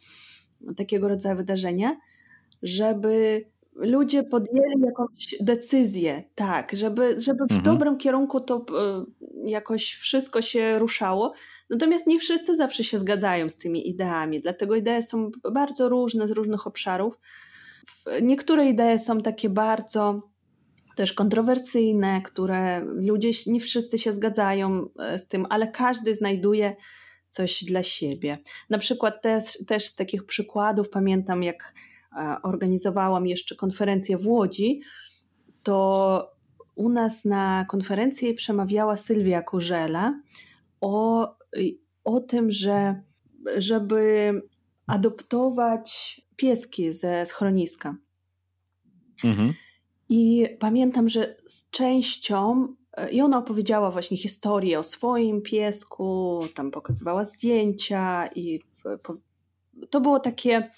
takiego rodzaju wydarzenia, żeby ludzie podjęli jakąś decyzję, tak, żeby, żeby w mhm. dobrym kierunku to e, jakoś wszystko się ruszało. Natomiast nie wszyscy zawsze się zgadzają z tymi ideami, dlatego idee są bardzo różne z różnych obszarów. Niektóre idee są takie bardzo też kontrowersyjne, które ludzie nie wszyscy się zgadzają e, z tym, ale każdy znajduje coś dla siebie. Na przykład też, też z takich przykładów pamiętam, jak e, organizowałam jeszcze konferencję w Łodzi, to u nas na konferencji przemawiała Sylwia Kurzela o, o tym, że żeby adoptować pieski ze schroniska. Mhm. I pamiętam, że z częścią e, i ona opowiedziała właśnie historię o swoim piesku, tam pokazywała zdjęcia i to było takie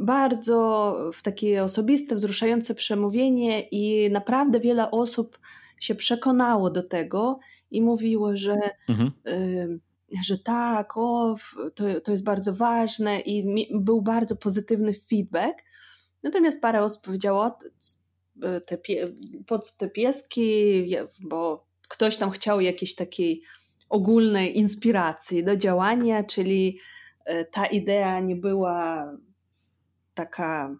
bardzo w takie osobiste, wzruszające przemówienie i naprawdę wiele osób się przekonało do tego i mówiło, że, mhm. y, że tak, o, to, to jest bardzo ważne i był bardzo pozytywny feedback. Natomiast parę osób powiedziało, te, pie, pod te pieski, bo ktoś tam chciał jakiejś takiej ogólnej inspiracji do działania, czyli e, ta idea nie była taka.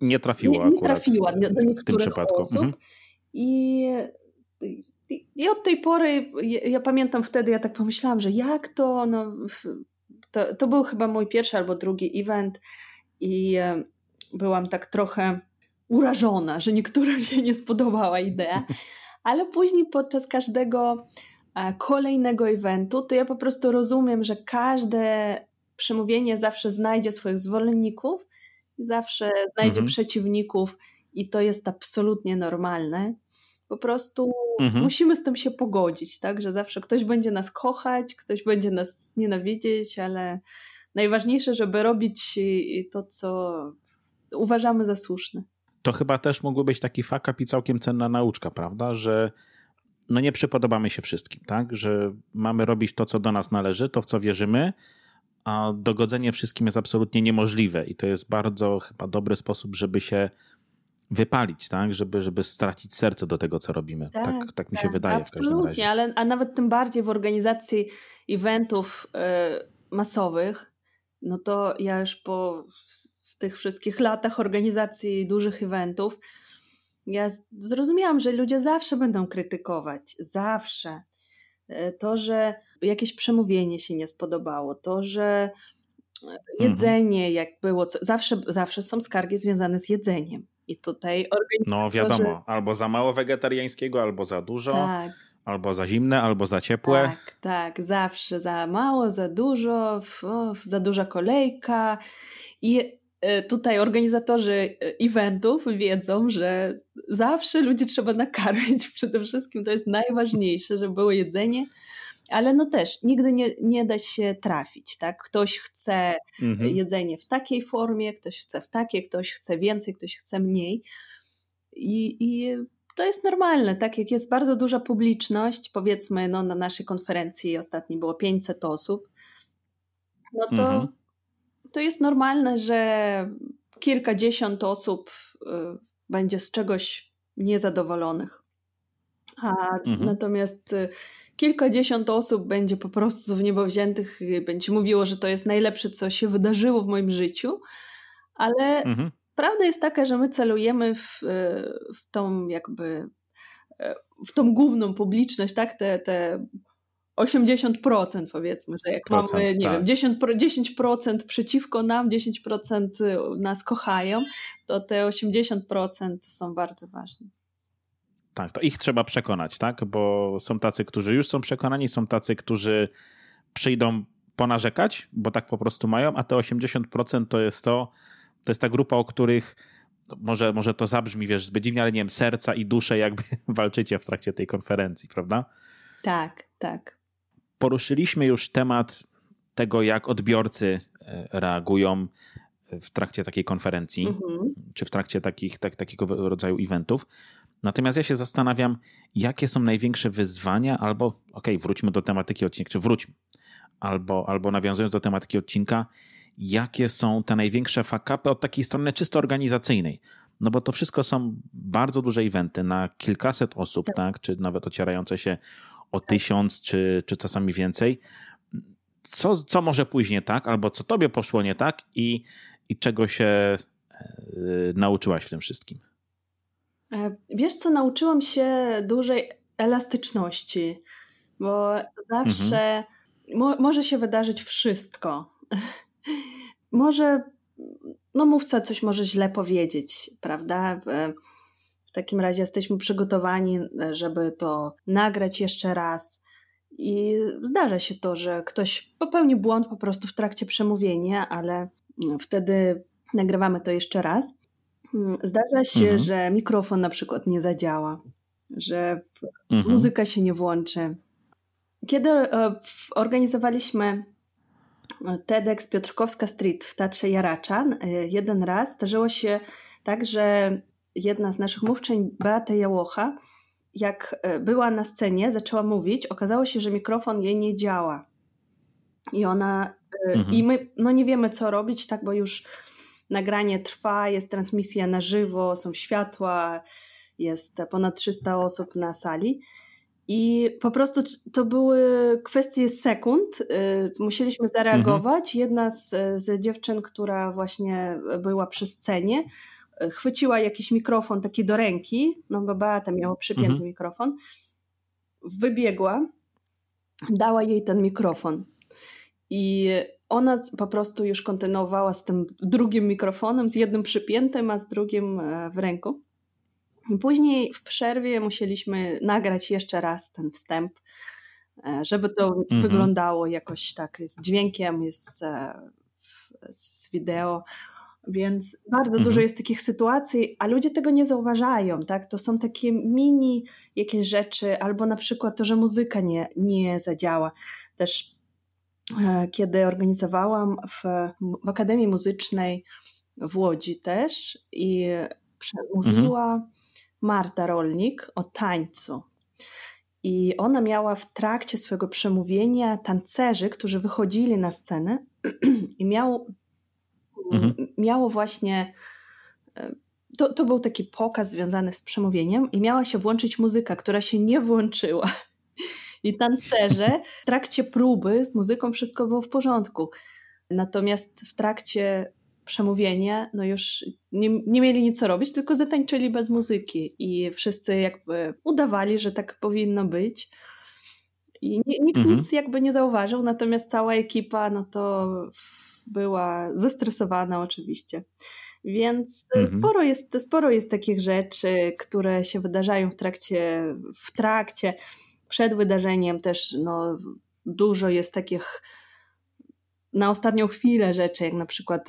Nie trafiła. Nie, nie trafiła do, do w tym przypadku. Osób. Mhm. I, i, I, od tej pory, ja, ja, pamiętam wtedy, ja tak pomyślałam, że jak to, no, to, to był chyba mój pierwszy albo drugi event i e, byłam tak trochę urażona, że niektórym <laughs> się nie spodobała idea, ale później podczas każdego e, kolejnego eventu, to ja po prostu rozumiem, że każde przemówienie zawsze znajdzie swoich zwolenników, zawsze znajdzie mhm. przeciwników i to jest absolutnie normalne. Po prostu mhm. musimy z tym się pogodzić, tak? Że zawsze ktoś będzie nas kochać, ktoś będzie nas nienawidzieć, ale najważniejsze, żeby robić to, co uważamy za słuszne to chyba też mógłby być taki fakap i całkiem cenna nauczka, prawda? Że no nie przypodobamy się wszystkim, tak? Że mamy robić to, co do nas należy, to w co wierzymy, a dogodzenie wszystkim jest absolutnie niemożliwe i to jest bardzo chyba dobry sposób, żeby się wypalić, tak? Żeby, żeby stracić serce do tego, co robimy. Tak, tak, tak mi się tak, wydaje absolutnie, w każdym razie. Ale, a nawet tym bardziej w organizacji eventów y, masowych, no to ja już po tych wszystkich latach organizacji dużych eventów, ja zrozumiałam, że ludzie zawsze będą krytykować, zawsze. E, to, że jakieś przemówienie się nie spodobało, to, że mhm. jedzenie, jak było, zawsze, zawsze są skargi związane z jedzeniem. I tutaj No wiadomo, albo za mało wegetariańskiego, albo za dużo, tak. albo za zimne, albo za ciepłe. Tak, tak, zawsze za mało, za dużo, o, za duża kolejka. I E, tutaj organizatorzy e, eventów wiedzą, że zawsze ludzi trzeba nakarmić. <laughs> Przede wszystkim to jest najważniejsze, żeby było jedzenie. Ale no też nigdy nie, nie da się trafić, tak? Ktoś chce mhm. jedzenie w takiej formie, ktoś chce w takiej, ktoś chce więcej, ktoś chce mniej. I, I to jest normalne, tak? Jak jest bardzo duża publiczność, powiedzmy, no, na naszej konferencji ostatniej było 500 osób, no to mhm to jest normalne, że kilkadziesiąt osób y, będzie z czegoś niezadowolonych. A mhm. natomiast y, kilkadziesiąt osób będzie po prostu w niebo wziętych i będzie mówiło, że to jest najlepsze, co się wydarzyło w moim życiu, ale mhm. prawda jest taka, że my celujemy w, y, w tą jakby w tą główną publiczność, tak, te, te 80% powiedzmy, że jak Procent, mamy, nie tak. wiem, 10%, 10% przeciwko nam, 10% nas kochają, to te 80% są bardzo ważne. Tak, to ich trzeba przekonać, tak? Bo są tacy, którzy już są przekonani, są tacy, którzy przyjdą ponarzekać, bo tak po prostu mają, a te 80% to jest to, to jest ta grupa, o których może, może to zabrzmi, wiesz, zbyt dziwnie, ale nie wiem, serca i dusze jakby <laughs> walczycie w trakcie tej konferencji, prawda? Tak, tak. Poruszyliśmy już temat tego, jak odbiorcy e, reagują w trakcie takiej konferencji, mhm. czy w trakcie takich, tak, takiego rodzaju eventów. Natomiast ja się zastanawiam, jakie są największe wyzwania, albo, okej, okay, wróćmy do tematyki odcinka, czy wróćmy, albo, albo nawiązując do tematyki odcinka, jakie są te największe fakapy od takiej strony czysto organizacyjnej. No bo to wszystko są bardzo duże eventy na kilkaset osób, tak, tak? czy nawet ocierające się o tak. tysiąc, czy, czy czasami więcej. Co, co może pójść nie tak, albo co tobie poszło nie tak i, i czego się yy, nauczyłaś w tym wszystkim? E, wiesz co, nauczyłam się dużej elastyczności, bo zawsze mhm. mo może się wydarzyć wszystko. <laughs> może no mówca coś może źle powiedzieć, prawda? W, takim razie jesteśmy przygotowani, żeby to nagrać jeszcze raz. I zdarza się to, że ktoś popełni błąd po prostu w trakcie przemówienia, ale wtedy nagrywamy to jeszcze raz. Zdarza się, mhm. że mikrofon na przykład nie zadziała, że mhm. muzyka się nie włączy. Kiedy e, organizowaliśmy TEDx Piotrkowska Street w Tatrze Jaraczan. E, jeden raz zdarzyło się tak, że jedna z naszych mówczyń, Beata Jałocha, jak e, była na scenie, zaczęła mówić, okazało się, że mikrofon jej nie działa. I ona, e, mhm. i my no nie wiemy co robić, tak, bo już nagranie trwa, jest transmisja na żywo, są światła, jest ponad 300 osób na sali. I po prostu to były kwestie sekund. Y, musieliśmy zareagować. Mhm. Jedna z, z dziewczyn, która właśnie była przy scenie, chwyciła jakiś mikrofon taki do ręki, no bo Beata miała przypięty mhm. mikrofon, wybiegła, dała jej ten mikrofon. I ona po prostu już kontynuowała z tym drugim mikrofonem, z jednym przypiętym, a z drugim e, w ręku. Później w przerwie musieliśmy nagrać jeszcze raz ten wstęp, e, żeby to mhm. wyglądało jakoś tak z dźwiękiem, jest z wideo. Więc bardzo mhm. dużo jest takich sytuacji, a ludzie tego nie zauważają, tak? To są takie mini jakieś rzeczy, albo na przykład to, że muzyka nie, nie zadziała. Też e, kiedy organizowałam w, w Akademii Muzycznej w Łodzi też i przemówiła mhm Marta Rolnik o tańcu. I ona miała w trakcie swojego przemówienia tancerzy, którzy wychodzili na scenę <clears throat> i miał, mhm. miało właśnie. E, to, to był taki pokaz związany z przemówieniem, i miała się włączyć muzyka, która się nie włączyła. <laughs> I tancerze w trakcie próby z muzyką wszystko było w porządku. Natomiast w trakcie przemówienie, no już nie, nie mieli nic co robić, tylko zatańczyli bez muzyki i wszyscy jakby udawali, że tak powinno być. I nikt mhm. nic jakby nie zauważył, natomiast cała ekipa, no to była zestresowana oczywiście. Więc mhm. sporo, jest, sporo jest takich rzeczy, które się wydarzają w trakcie, w trakcie, przed wydarzeniem też no, dużo jest takich na ostatnią chwilę rzeczy, jak na przykład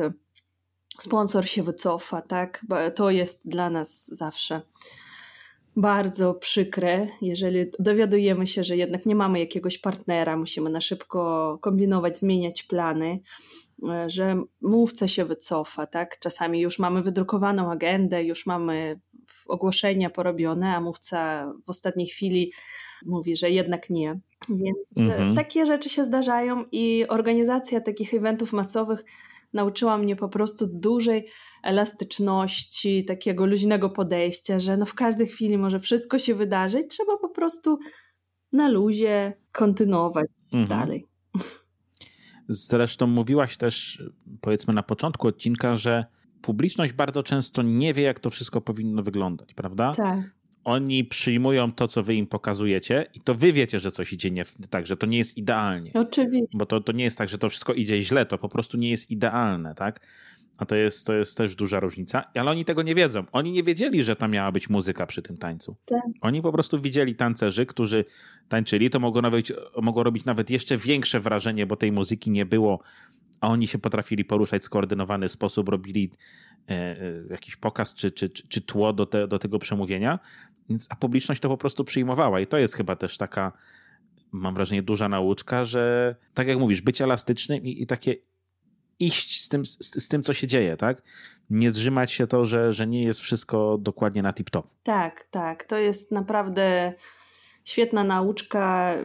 sponsor się wycofa, tak? To jest dla nas zawsze bardzo przykre, jeżeli dowiadujemy się, że jednak nie mamy jakiegoś partnera, musimy na szybko kombinować, zmieniać plany, e, że mówca się wycofa, tak? Czasami już mamy wydrukowaną agendę, już mamy ogłoszenia porobione, a mówca w ostatniej chwili mówi, że jednak nie. Więc e, mhm. takie rzeczy się zdarzają i organizacja takich eventów masowych nauczyła mnie po prostu dużej elastyczności, takiego luźnego podejścia, że no w każdej chwili może wszystko się wydarzyć, trzeba po prostu na luzie kontynuować mhm. dalej. <laughs> Zresztą mówiłaś też, powiedzmy na początku odcinka, że publiczność bardzo często nie wie, jak to wszystko powinno wyglądać, prawda? Tak oni przyjmują to, co wy im pokazujecie i to wy wiecie, że coś idzie nie tak, że to nie jest idealnie. Oczywiście. Bo to, to nie jest tak, że to wszystko idzie źle, to po prostu nie jest idealne, tak? A to jest, to jest też duża różnica. Ale oni tego nie wiedzą. Oni nie wiedzieli, że tam miała być muzyka przy tym tańcu. Tak. Oni po prostu widzieli tancerzy, którzy tańczyli. To mogło, nawet, mogło robić nawet jeszcze większe wrażenie, bo tej muzyki nie było a oni się potrafili poruszać w skoordynowany sposób, robili e, e, jakiś pokaz czy, czy, czy, czy tło do, te, do tego przemówienia, więc, a publiczność to po prostu przyjmowała i to jest chyba też taka, mam wrażenie, duża nauczka, że tak jak mówisz, być elastycznym i, i takie iść z tym, z, z, tym, co się dzieje, tak? Nie zrzymać się to, że, że nie jest wszystko dokładnie na tip-top. Tak, tak. To jest naprawdę świetna nauczka,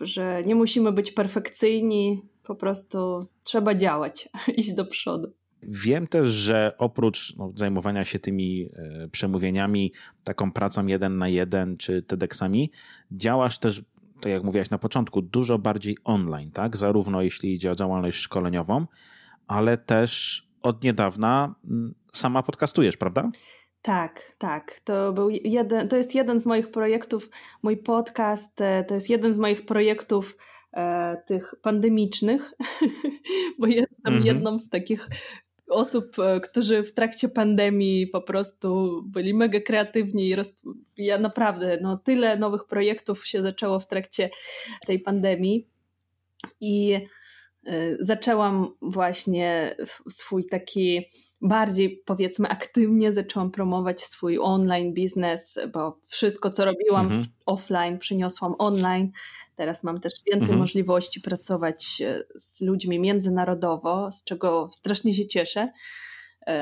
że nie musimy być perfekcyjni, po prostu trzeba działać, <laughs> iść do przodu. Wiem też, że oprócz no, zajmowania się tymi e, przemówieniami, taką pracą jeden na jeden czy TEDxami, działasz też, tak jak mówiłaś na początku, dużo bardziej online, tak? Zarówno jeśli idzie o działalność szkoleniową, ale też od niedawna mm, sama podcastujesz, prawda? Tak, tak. To, był jeden, to jest jeden z moich projektów. Mój podcast e, to jest jeden z moich projektów e, tych pandemicznych, <laughs> bo jestem mhm. jedną z takich osób, e, którzy w trakcie pandemii po prostu byli mega kreatywni i roz... ja naprawdę, no tyle nowych projektów się zaczęło w trakcie tej pandemii. I zaczęłam właśnie swój taki bardziej powiedzmy aktywnie zaczęłam promować swój online biznes, bo wszystko co robiłam mhm. offline przyniosłam online. Teraz mam też więcej mhm. możliwości pracować y, z ludźmi międzynarodowo, z czego strasznie się cieszę. Y,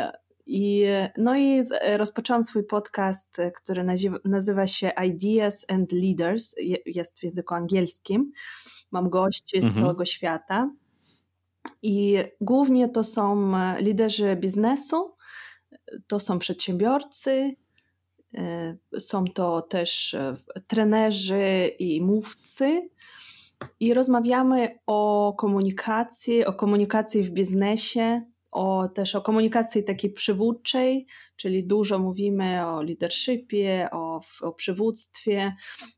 I, no i rozpoczęłam swój podcast, który nazywa się Ideas and Leaders, jest w języku angielskim. Mam gości z mhm. całego świata. I głównie to są e, liderzy biznesu, to są przedsiębiorcy, e, są to też e, trenerzy i mówcy. I rozmawiamy o komunikacji, o komunikacji w biznesie, o, też o komunikacji takiej przywódczej, czyli dużo mówimy o leadershipie, o, o przywództwie,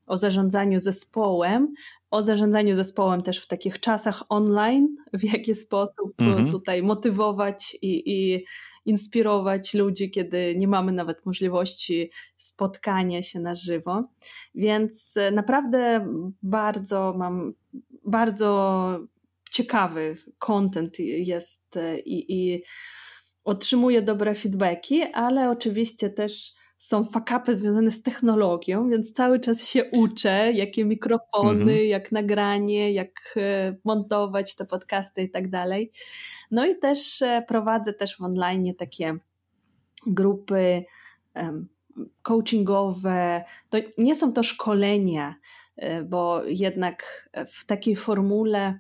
o zarządzaniu zespołem, o zarządzaniu zespołem też w takich czasach online, w jaki sposób mhm. tutaj motywować i, i, inspirować ludzi, kiedy nie mamy nawet możliwości spotkania się na żywo. Więc e, naprawdę bardzo mam, bardzo ciekawy content jest e, i, i otrzymuję dobre feedbacki, ale oczywiście też są fakapy związane z technologią, więc cały czas się uczę, jakie mikrofony, mhm. jak nagranie, jak e, montować te podcasty i tak dalej. No i też e, prowadzę też w online takie grupy coachingowe. To nie są to szkolenia, e, bo jednak w takiej formule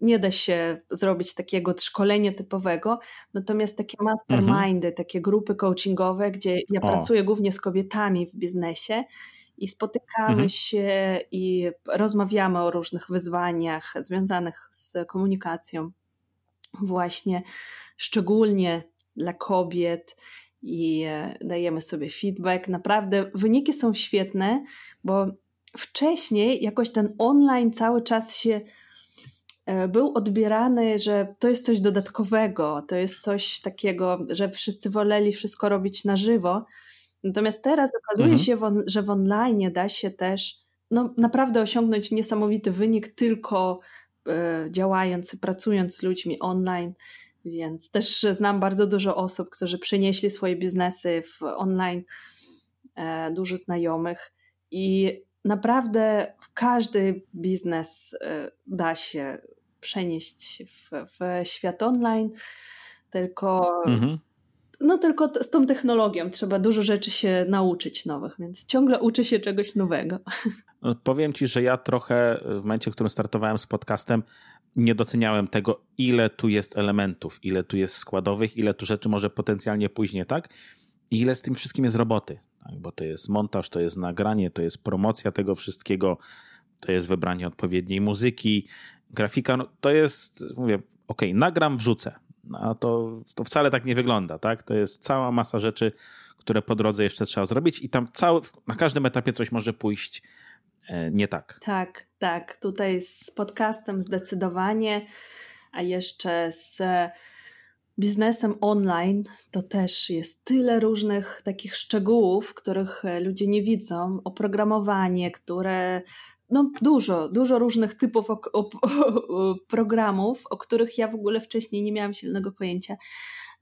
nie da się zrobić takiego szkolenia typowego, natomiast takie mastermindy, mhm. takie grupy coachingowe, gdzie ja o. pracuję głównie z kobietami w biznesie i spotykamy mhm. się i rozmawiamy o różnych wyzwaniach związanych z komunikacją, właśnie szczególnie dla kobiet i e, dajemy sobie feedback. Naprawdę wyniki są świetne, bo wcześniej jakoś ten online cały czas się był odbierany, że to jest coś dodatkowego, to jest coś takiego, że wszyscy woleli wszystko robić na żywo. Natomiast teraz okazuje mhm. się, że w online da się też no, naprawdę osiągnąć niesamowity wynik tylko e, działając, pracując z ludźmi online. Więc też znam bardzo dużo osób, którzy przenieśli swoje biznesy w online, e, dużo znajomych i naprawdę każdy biznes da się przenieść w, w świat online, tylko. Mhm. No, tylko z tą technologią trzeba dużo rzeczy się nauczyć nowych, więc ciągle uczy się czegoś nowego. <laughs> No, powiem ci, że ja trochę w momencie, w którym startowałem z podcastem, nie doceniałem tego, ile tu jest elementów, ile tu jest składowych, ile tu rzeczy może potencjalnie później, tak? I ile z tym wszystkim jest roboty, tak? bo to jest montaż, to jest nagranie, to jest promocja tego wszystkiego, to jest wybranie odpowiedniej muzyki, grafika, no, to jest, mówię, ok, nagram, wrzucę. No, a to, to wcale tak nie wygląda, tak? To jest cała masa rzeczy, które po drodze jeszcze trzeba zrobić i tam cały, na każdym etapie coś może pójść e, nie tak. Tak, tak. Tutaj z podcastem zdecydowanie, a jeszcze z biznesem online to też jest tyle różnych takich szczegółów, których ludzie nie widzą. Oprogramowanie, które no dużo, dużo różnych typów o, <laughs> o, o, programów, o których ja w ogóle wcześniej nie miałam silnego pojęcia.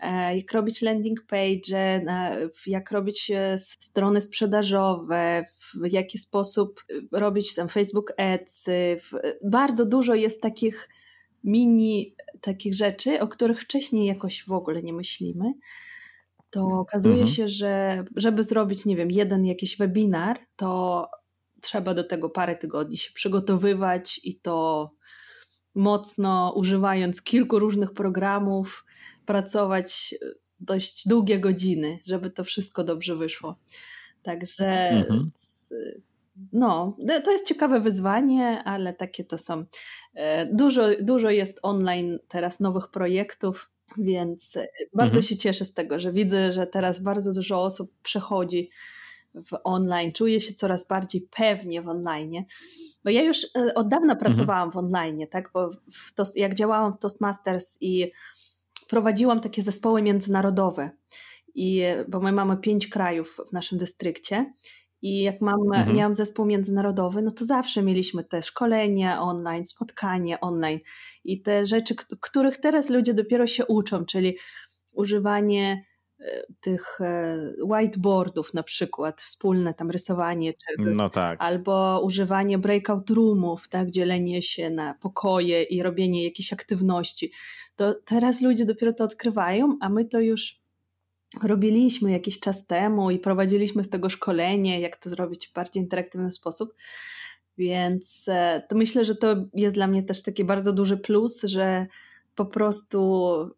E, jak robić landing page, jak robić e, strony sprzedażowe, w jaki sposób e, robić tam Facebook Ads. Bardzo dużo jest takich mini takich rzeczy, o których wcześniej jakoś w ogóle nie myślimy. To okazuje mhm. się, że żeby zrobić, nie wiem, jeden jakiś webinar, to trzeba do tego parę tygodni się przygotowywać i to mocno używając kilku różnych programów, pracować e, dość długie godziny, żeby to wszystko dobrze wyszło. Także mhm. no, to jest ciekawe wyzwanie, ale takie to są. E, dużo, dużo jest online teraz nowych projektów, więc e, bardzo mhm. się cieszę z tego, że widzę, że teraz bardzo dużo osób przechodzi w online, czuję się coraz bardziej pewnie w online. Bo ja już od dawna mhm. pracowałam w online, tak? Bo to, jak działałam w Toastmasters i prowadziłam takie zespoły międzynarodowe. I, bo my mamy pięć krajów w naszym dystrykcie. I jak mam, mhm. miałam zespół międzynarodowy, no to zawsze mieliśmy te szkolenie online, spotkanie online i te rzeczy, których teraz ludzie dopiero się uczą, czyli używanie tych e, whiteboardów na przykład, wspólne tam rysowanie czegoś, no tak. albo używanie breakout roomów, tak, dzielenie się na pokoje i robienie jakiejś aktywności. To teraz ludzie dopiero to odkrywają, a my to już robiliśmy jakiś czas temu i prowadziliśmy z tego szkolenie, jak to zrobić w bardziej interaktywny sposób. Więc e, to myślę, że to jest dla mnie też taki bardzo duży plus, że po prostu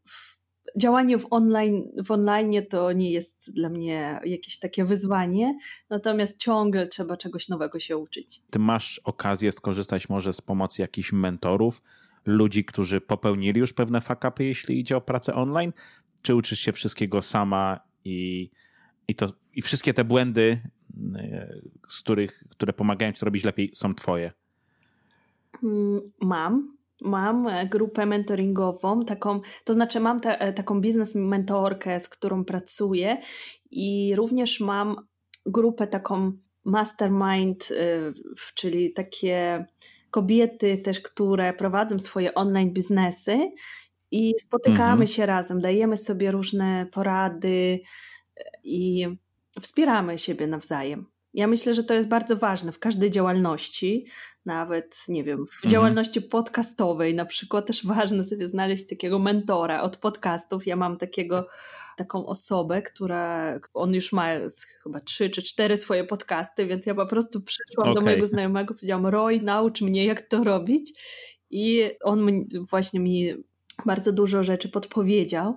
działanie w online, w online to nie jest dla mnie jakieś takie wyzwanie, natomiast ciągle trzeba czegoś nowego się uczyć. Ty masz okazję skorzystać może z pomocy jakichś mentorów, ludzi, którzy popełnili już pewne fakapy, jeśli idzie o pracę online, czy uczysz się wszystkiego sama i, i, to, i wszystkie te błędy, e, z których, które pomagają ci to robić lepiej, są twoje? Mm, mam mam e, grupę mentoringową, taką, to znaczy mam te, e, taką biznes mentorkę, z którą pracuję i również mam grupę taką mastermind, e, czyli takie kobiety też, które prowadzą swoje online biznesy i spotykamy mhm. się razem, dajemy sobie różne porady i wspieramy siebie nawzajem. Ja myślę, że to jest bardzo ważne w każdej działalności, nawet, nie wiem, w mhm. działalności podcastowej na przykład też ważne sobie znaleźć takiego mentora od podcastów. Ja mam takiego taką osobę, która on już ma chyba trzy czy cztery swoje podcasty, więc ja po prostu przyszłam okay. do mojego znajomego, powiedziałam: Roy, naucz mnie, jak to robić. I on właśnie mi bardzo dużo rzeczy podpowiedział.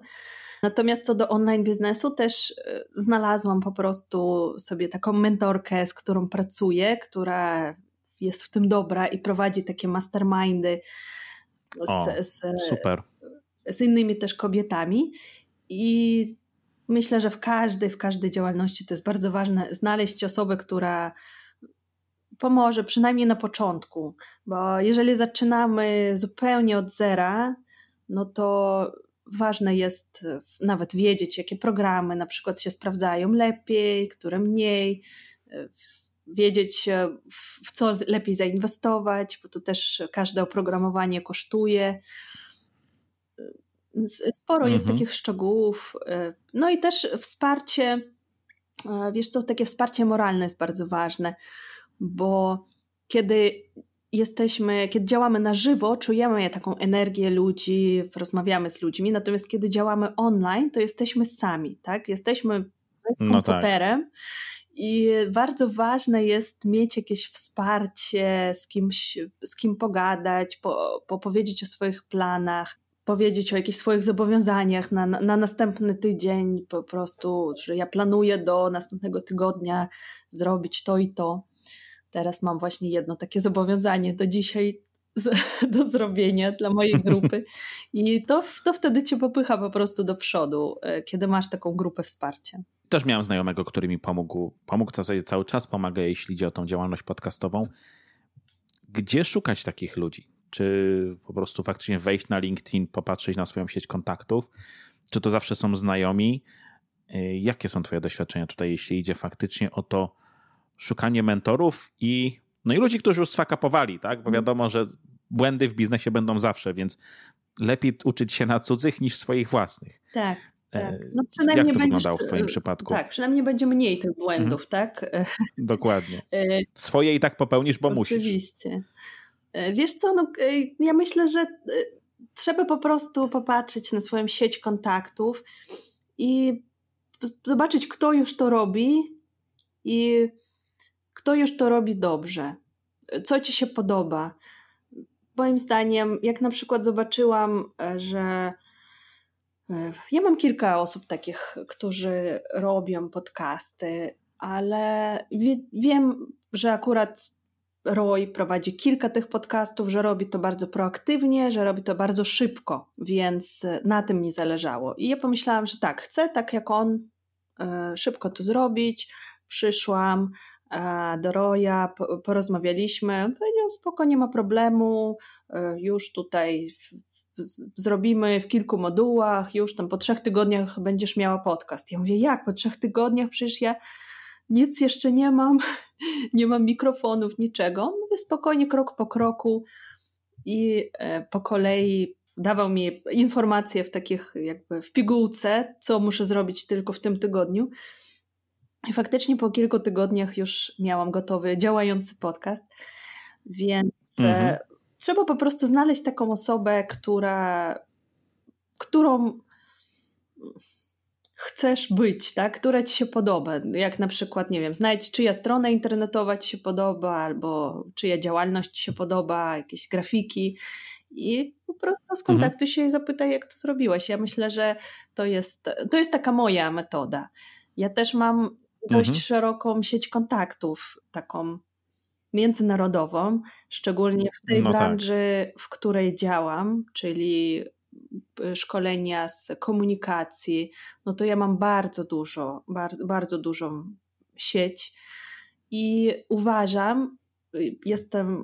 Natomiast co do online biznesu, też e, znalazłam po prostu sobie taką mentorkę, z którą pracuję, która jest w tym dobra i prowadzi takie mastermindy z, o, z, super. z innymi też kobietami. I myślę, że w każdej, w każdej działalności to jest bardzo ważne znaleźć osobę, która pomoże, przynajmniej na początku, bo jeżeli zaczynamy zupełnie od zera, no to ważne jest nawet wiedzieć, jakie programy na przykład się sprawdzają lepiej, które mniej, wiedzieć, e, w co lepiej zainwestować, bo to też każde oprogramowanie kosztuje. Sporo mhm. jest takich szczegółów. E, no i też wsparcie, e, wiesz co, takie wsparcie moralne jest bardzo ważne, bo kiedy jesteśmy, kiedy działamy na żywo, czujemy taką energię ludzi, rozmawiamy z ludźmi, natomiast kiedy działamy online, to jesteśmy sami, tak? Jesteśmy z no tak. I bardzo ważne jest mieć jakieś wsparcie, z kimś, z kim pogadać, po, po powiedzieć o swoich planach, powiedzieć o jakichś swoich zobowiązaniach na, na, na, następny tydzień, po prostu, że ja planuję do następnego tygodnia zrobić to i to. Teraz mam właśnie jedno takie zobowiązanie do dzisiaj <laughs> do zrobienia dla mojej <laughs> grupy. I to, to wtedy cię popycha po prostu do przodu, e, kiedy masz taką grupę wsparcia. Też miałem znajomego, który mi pomógł. Pomógł w zasadzie cały czas, pomaga, jeśli idzie o tą działalność podcastową. Gdzie szukać takich ludzi? Czy po prostu faktycznie wejść na LinkedIn, popatrzeć na swoją sieć kontaktów? Czy to zawsze są znajomi? E, jakie są Twoje doświadczenia tutaj, jeśli idzie faktycznie o to, szukanie mentorów i No i ludzi, którzy już sfakapowali, tak? Bo wiadomo, że błędy w biznesie będą zawsze, więc lepiej uczyć się na cudzych niż swoich własnych. Tak. Tak. E, no przynajmniej Jak to wyglądało w Twoim przypadku? Tak, przynajmniej będzie mniej tych błędów, mhm. tak? Dokładnie. Swoje i tak popełnisz, bo Oczywiście. musisz. Oczywiście. Wiesz co, no, ja myślę, że trzeba po prostu popatrzeć na swoją sieć kontaktów i zobaczyć, kto już to robi i kto już to robi dobrze. Co ci się podoba. Moim zdaniem, jak na przykład zobaczyłam, e, że e, ja mam kilka osób takich, którzy robią podcasty, ale wie, wiem, że akurat Roy prowadzi kilka tych podcastów, że robi to bardzo proaktywnie, że robi to bardzo szybko, więc na tym mi zależało. I ja pomyślałam, że tak, chcę tak jak on e, szybko to zrobić. Przyszłam e, do Roya, porozmawialiśmy, powiedział spoko, nie ma problemu, e, już tutaj zrobimy w kilku modułach, już tam po trzech tygodniach będziesz miała podcast. Ja mówię, jak po trzech tygodniach? Przecież ja nic jeszcze nie mam, <laughs> nie mam mikrofonów, niczego. Mówię spokojnie, krok po kroku i e, po kolei dawał mi informacje w takich jakby w pigułce, co muszę zrobić tylko w tym tygodniu. I faktycznie po kilku tygodniach już miałam gotowy, działający podcast, więc e, mhm. Trzeba po prostu znaleźć taką osobę, która, którą chcesz być, tak? która ci się podoba. Jak na przykład, nie wiem, znajdź czyja strona internetowa ci się podoba, albo czyja działalność ci się podoba, jakieś grafiki i po prostu skontaktuj mhm. się i zapytaj, jak to zrobiłeś. Ja myślę, że to jest, to jest taka moja metoda. Ja też mam dość mhm. szeroką sieć kontaktów, taką międzynarodową, szczególnie w tej no tak. branży, tak. w której działam, czyli szkolenia z komunikacji, no to ja mam bardzo dużo, bardzo, bardzo dużą sieć i uważam, jestem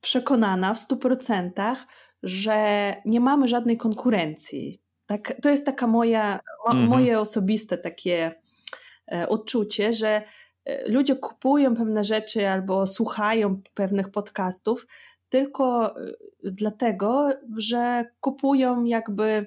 przekonana w 100%, że nie mamy żadnej konkurencji. Tak, to jest taka moja, mhm. moje osobiste takie e, odczucie, że e, ludzie kupują pewne rzeczy albo słuchają pewnych podcastów tylko y, dlatego, że kupują jakby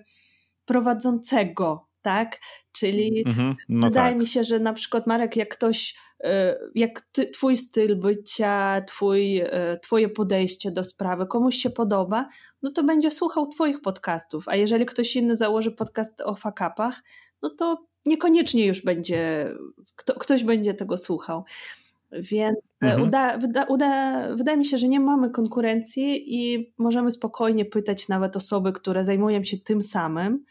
prowadzącego, tak? Czyli mhm, no wydaje tak. mi się, że na przykład Marek, jak ktoś, y, jak ty, twój styl bycia, twój, twoje podejście do sprawy komuś się podoba, no to będzie słuchał twoich podcastów, a jeżeli ktoś inny założy podcast o fakapach, no to niekoniecznie już będzie, kto, ktoś będzie tego słuchał. Więc mhm. uda, wyda, uda, wydaje mi się, że nie mamy konkurencji i możemy spokojnie pytać nawet osoby, które zajmują się tym samym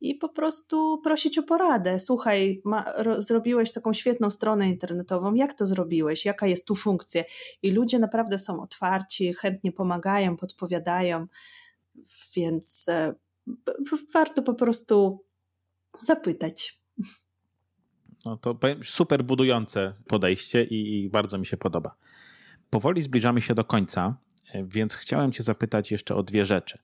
i po prostu prosić o poradę. Słuchaj, ma, ro, zrobiłeś taką świetną stronę internetową, jak to zrobiłeś, jaka jest tu funkcja? I ludzie naprawdę są otwarci, chętnie pomagają, podpowiadają, więc e, warto po prostu zapytać. No to super budujące podejście i, bardzo mi się podoba. Powoli zbliżamy się do końca, e, więc chciałem Cię zapytać jeszcze o dwie rzeczy.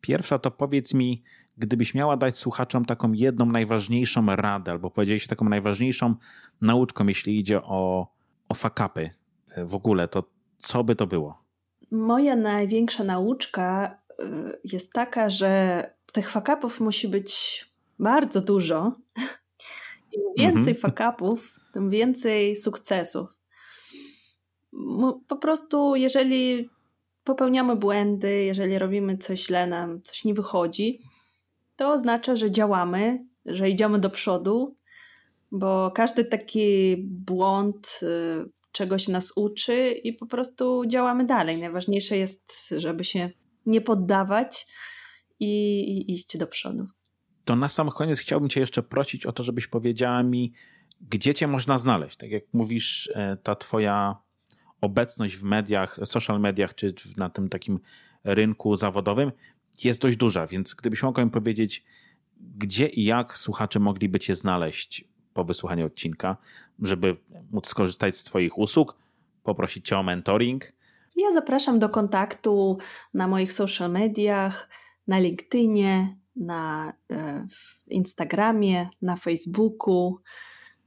Pierwsza to powiedz mi, gdybyś miała dać słuchaczom taką jedną najważniejszą radę, albo powiedzieć taką najważniejszą nauczką, jeśli idzie o, o fakapy e, w ogóle, to co by to było? Moja największa nauczka e, jest taka, że tych fakapów musi być bardzo dużo, <laughs> im więcej mhm. fakapów, tym więcej sukcesów. Po prostu, jeżeli popełniamy błędy, jeżeli robimy coś źle, nam coś nie wychodzi, to oznacza, że działamy, że idziemy do przodu, bo każdy taki błąd y, czegoś nas uczy i po prostu działamy dalej. Najważniejsze jest, żeby się nie poddawać i, i iść do przodu to na sam koniec chciałbym Cię jeszcze prosić o to, żebyś powiedziała mi, gdzie Cię można znaleźć. Tak jak mówisz, e, ta Twoja obecność w mediach, social mediach, czy na tym takim rynku zawodowym jest dość duża, więc gdybyś mogła mi powiedzieć, gdzie i jak słuchacze mogliby Cię znaleźć po wysłuchaniu odcinka, żeby móc skorzystać z Twoich usług, poprosić Cię o mentoring. Ja zapraszam do kontaktu na moich social mediach, na LinkedInie, na e, Instagramie, na Facebooku,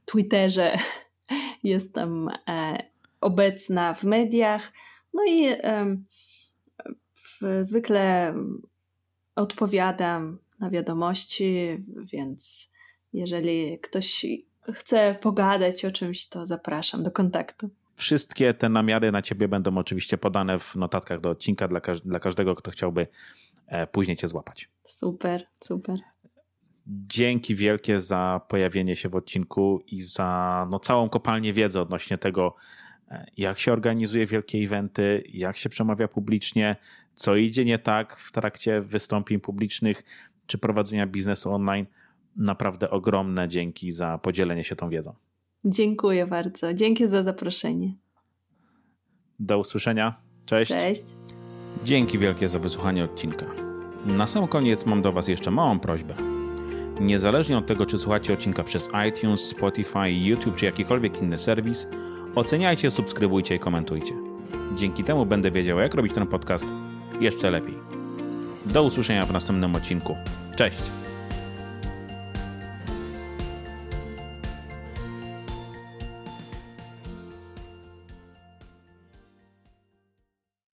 Twitterze. <laughs> Jestem e, obecna w mediach. No i zwykle odpowiadam na wiadomości, więc jeżeli ktoś chce pogadać o czymś, to zapraszam do kontaktu. Wszystkie te namiary na ciebie będą oczywiście podane w notatkach do odcinka dla, każ dla każdego, kto chciałby później cię złapać. Super, super. Dzięki wielkie za pojawienie się w odcinku i za no, całą kopalnię wiedzy odnośnie tego, e, jak się organizuje wielkie eventy, jak się przemawia publicznie, co idzie nie tak w trakcie wystąpień publicznych czy prowadzenia biznesu online. Naprawdę ogromne dzięki za podzielenie się tą wiedzą. Dziękuję bardzo. Dzięki za zaproszenie. Do usłyszenia. Cześć. Cześć. Dzięki wielkie za wysłuchanie odcinka. Na sam koniec mam do Was jeszcze małą prośbę. Niezależnie od tego, czy słuchacie odcinka przez iTunes, Spotify, YouTube czy jakikolwiek inny serwis, oceniajcie, subskrybujcie i komentujcie. Dzięki temu będę wiedział, jak robić ten podcast jeszcze lepiej. Do usłyszenia w następnym odcinku. Cześć!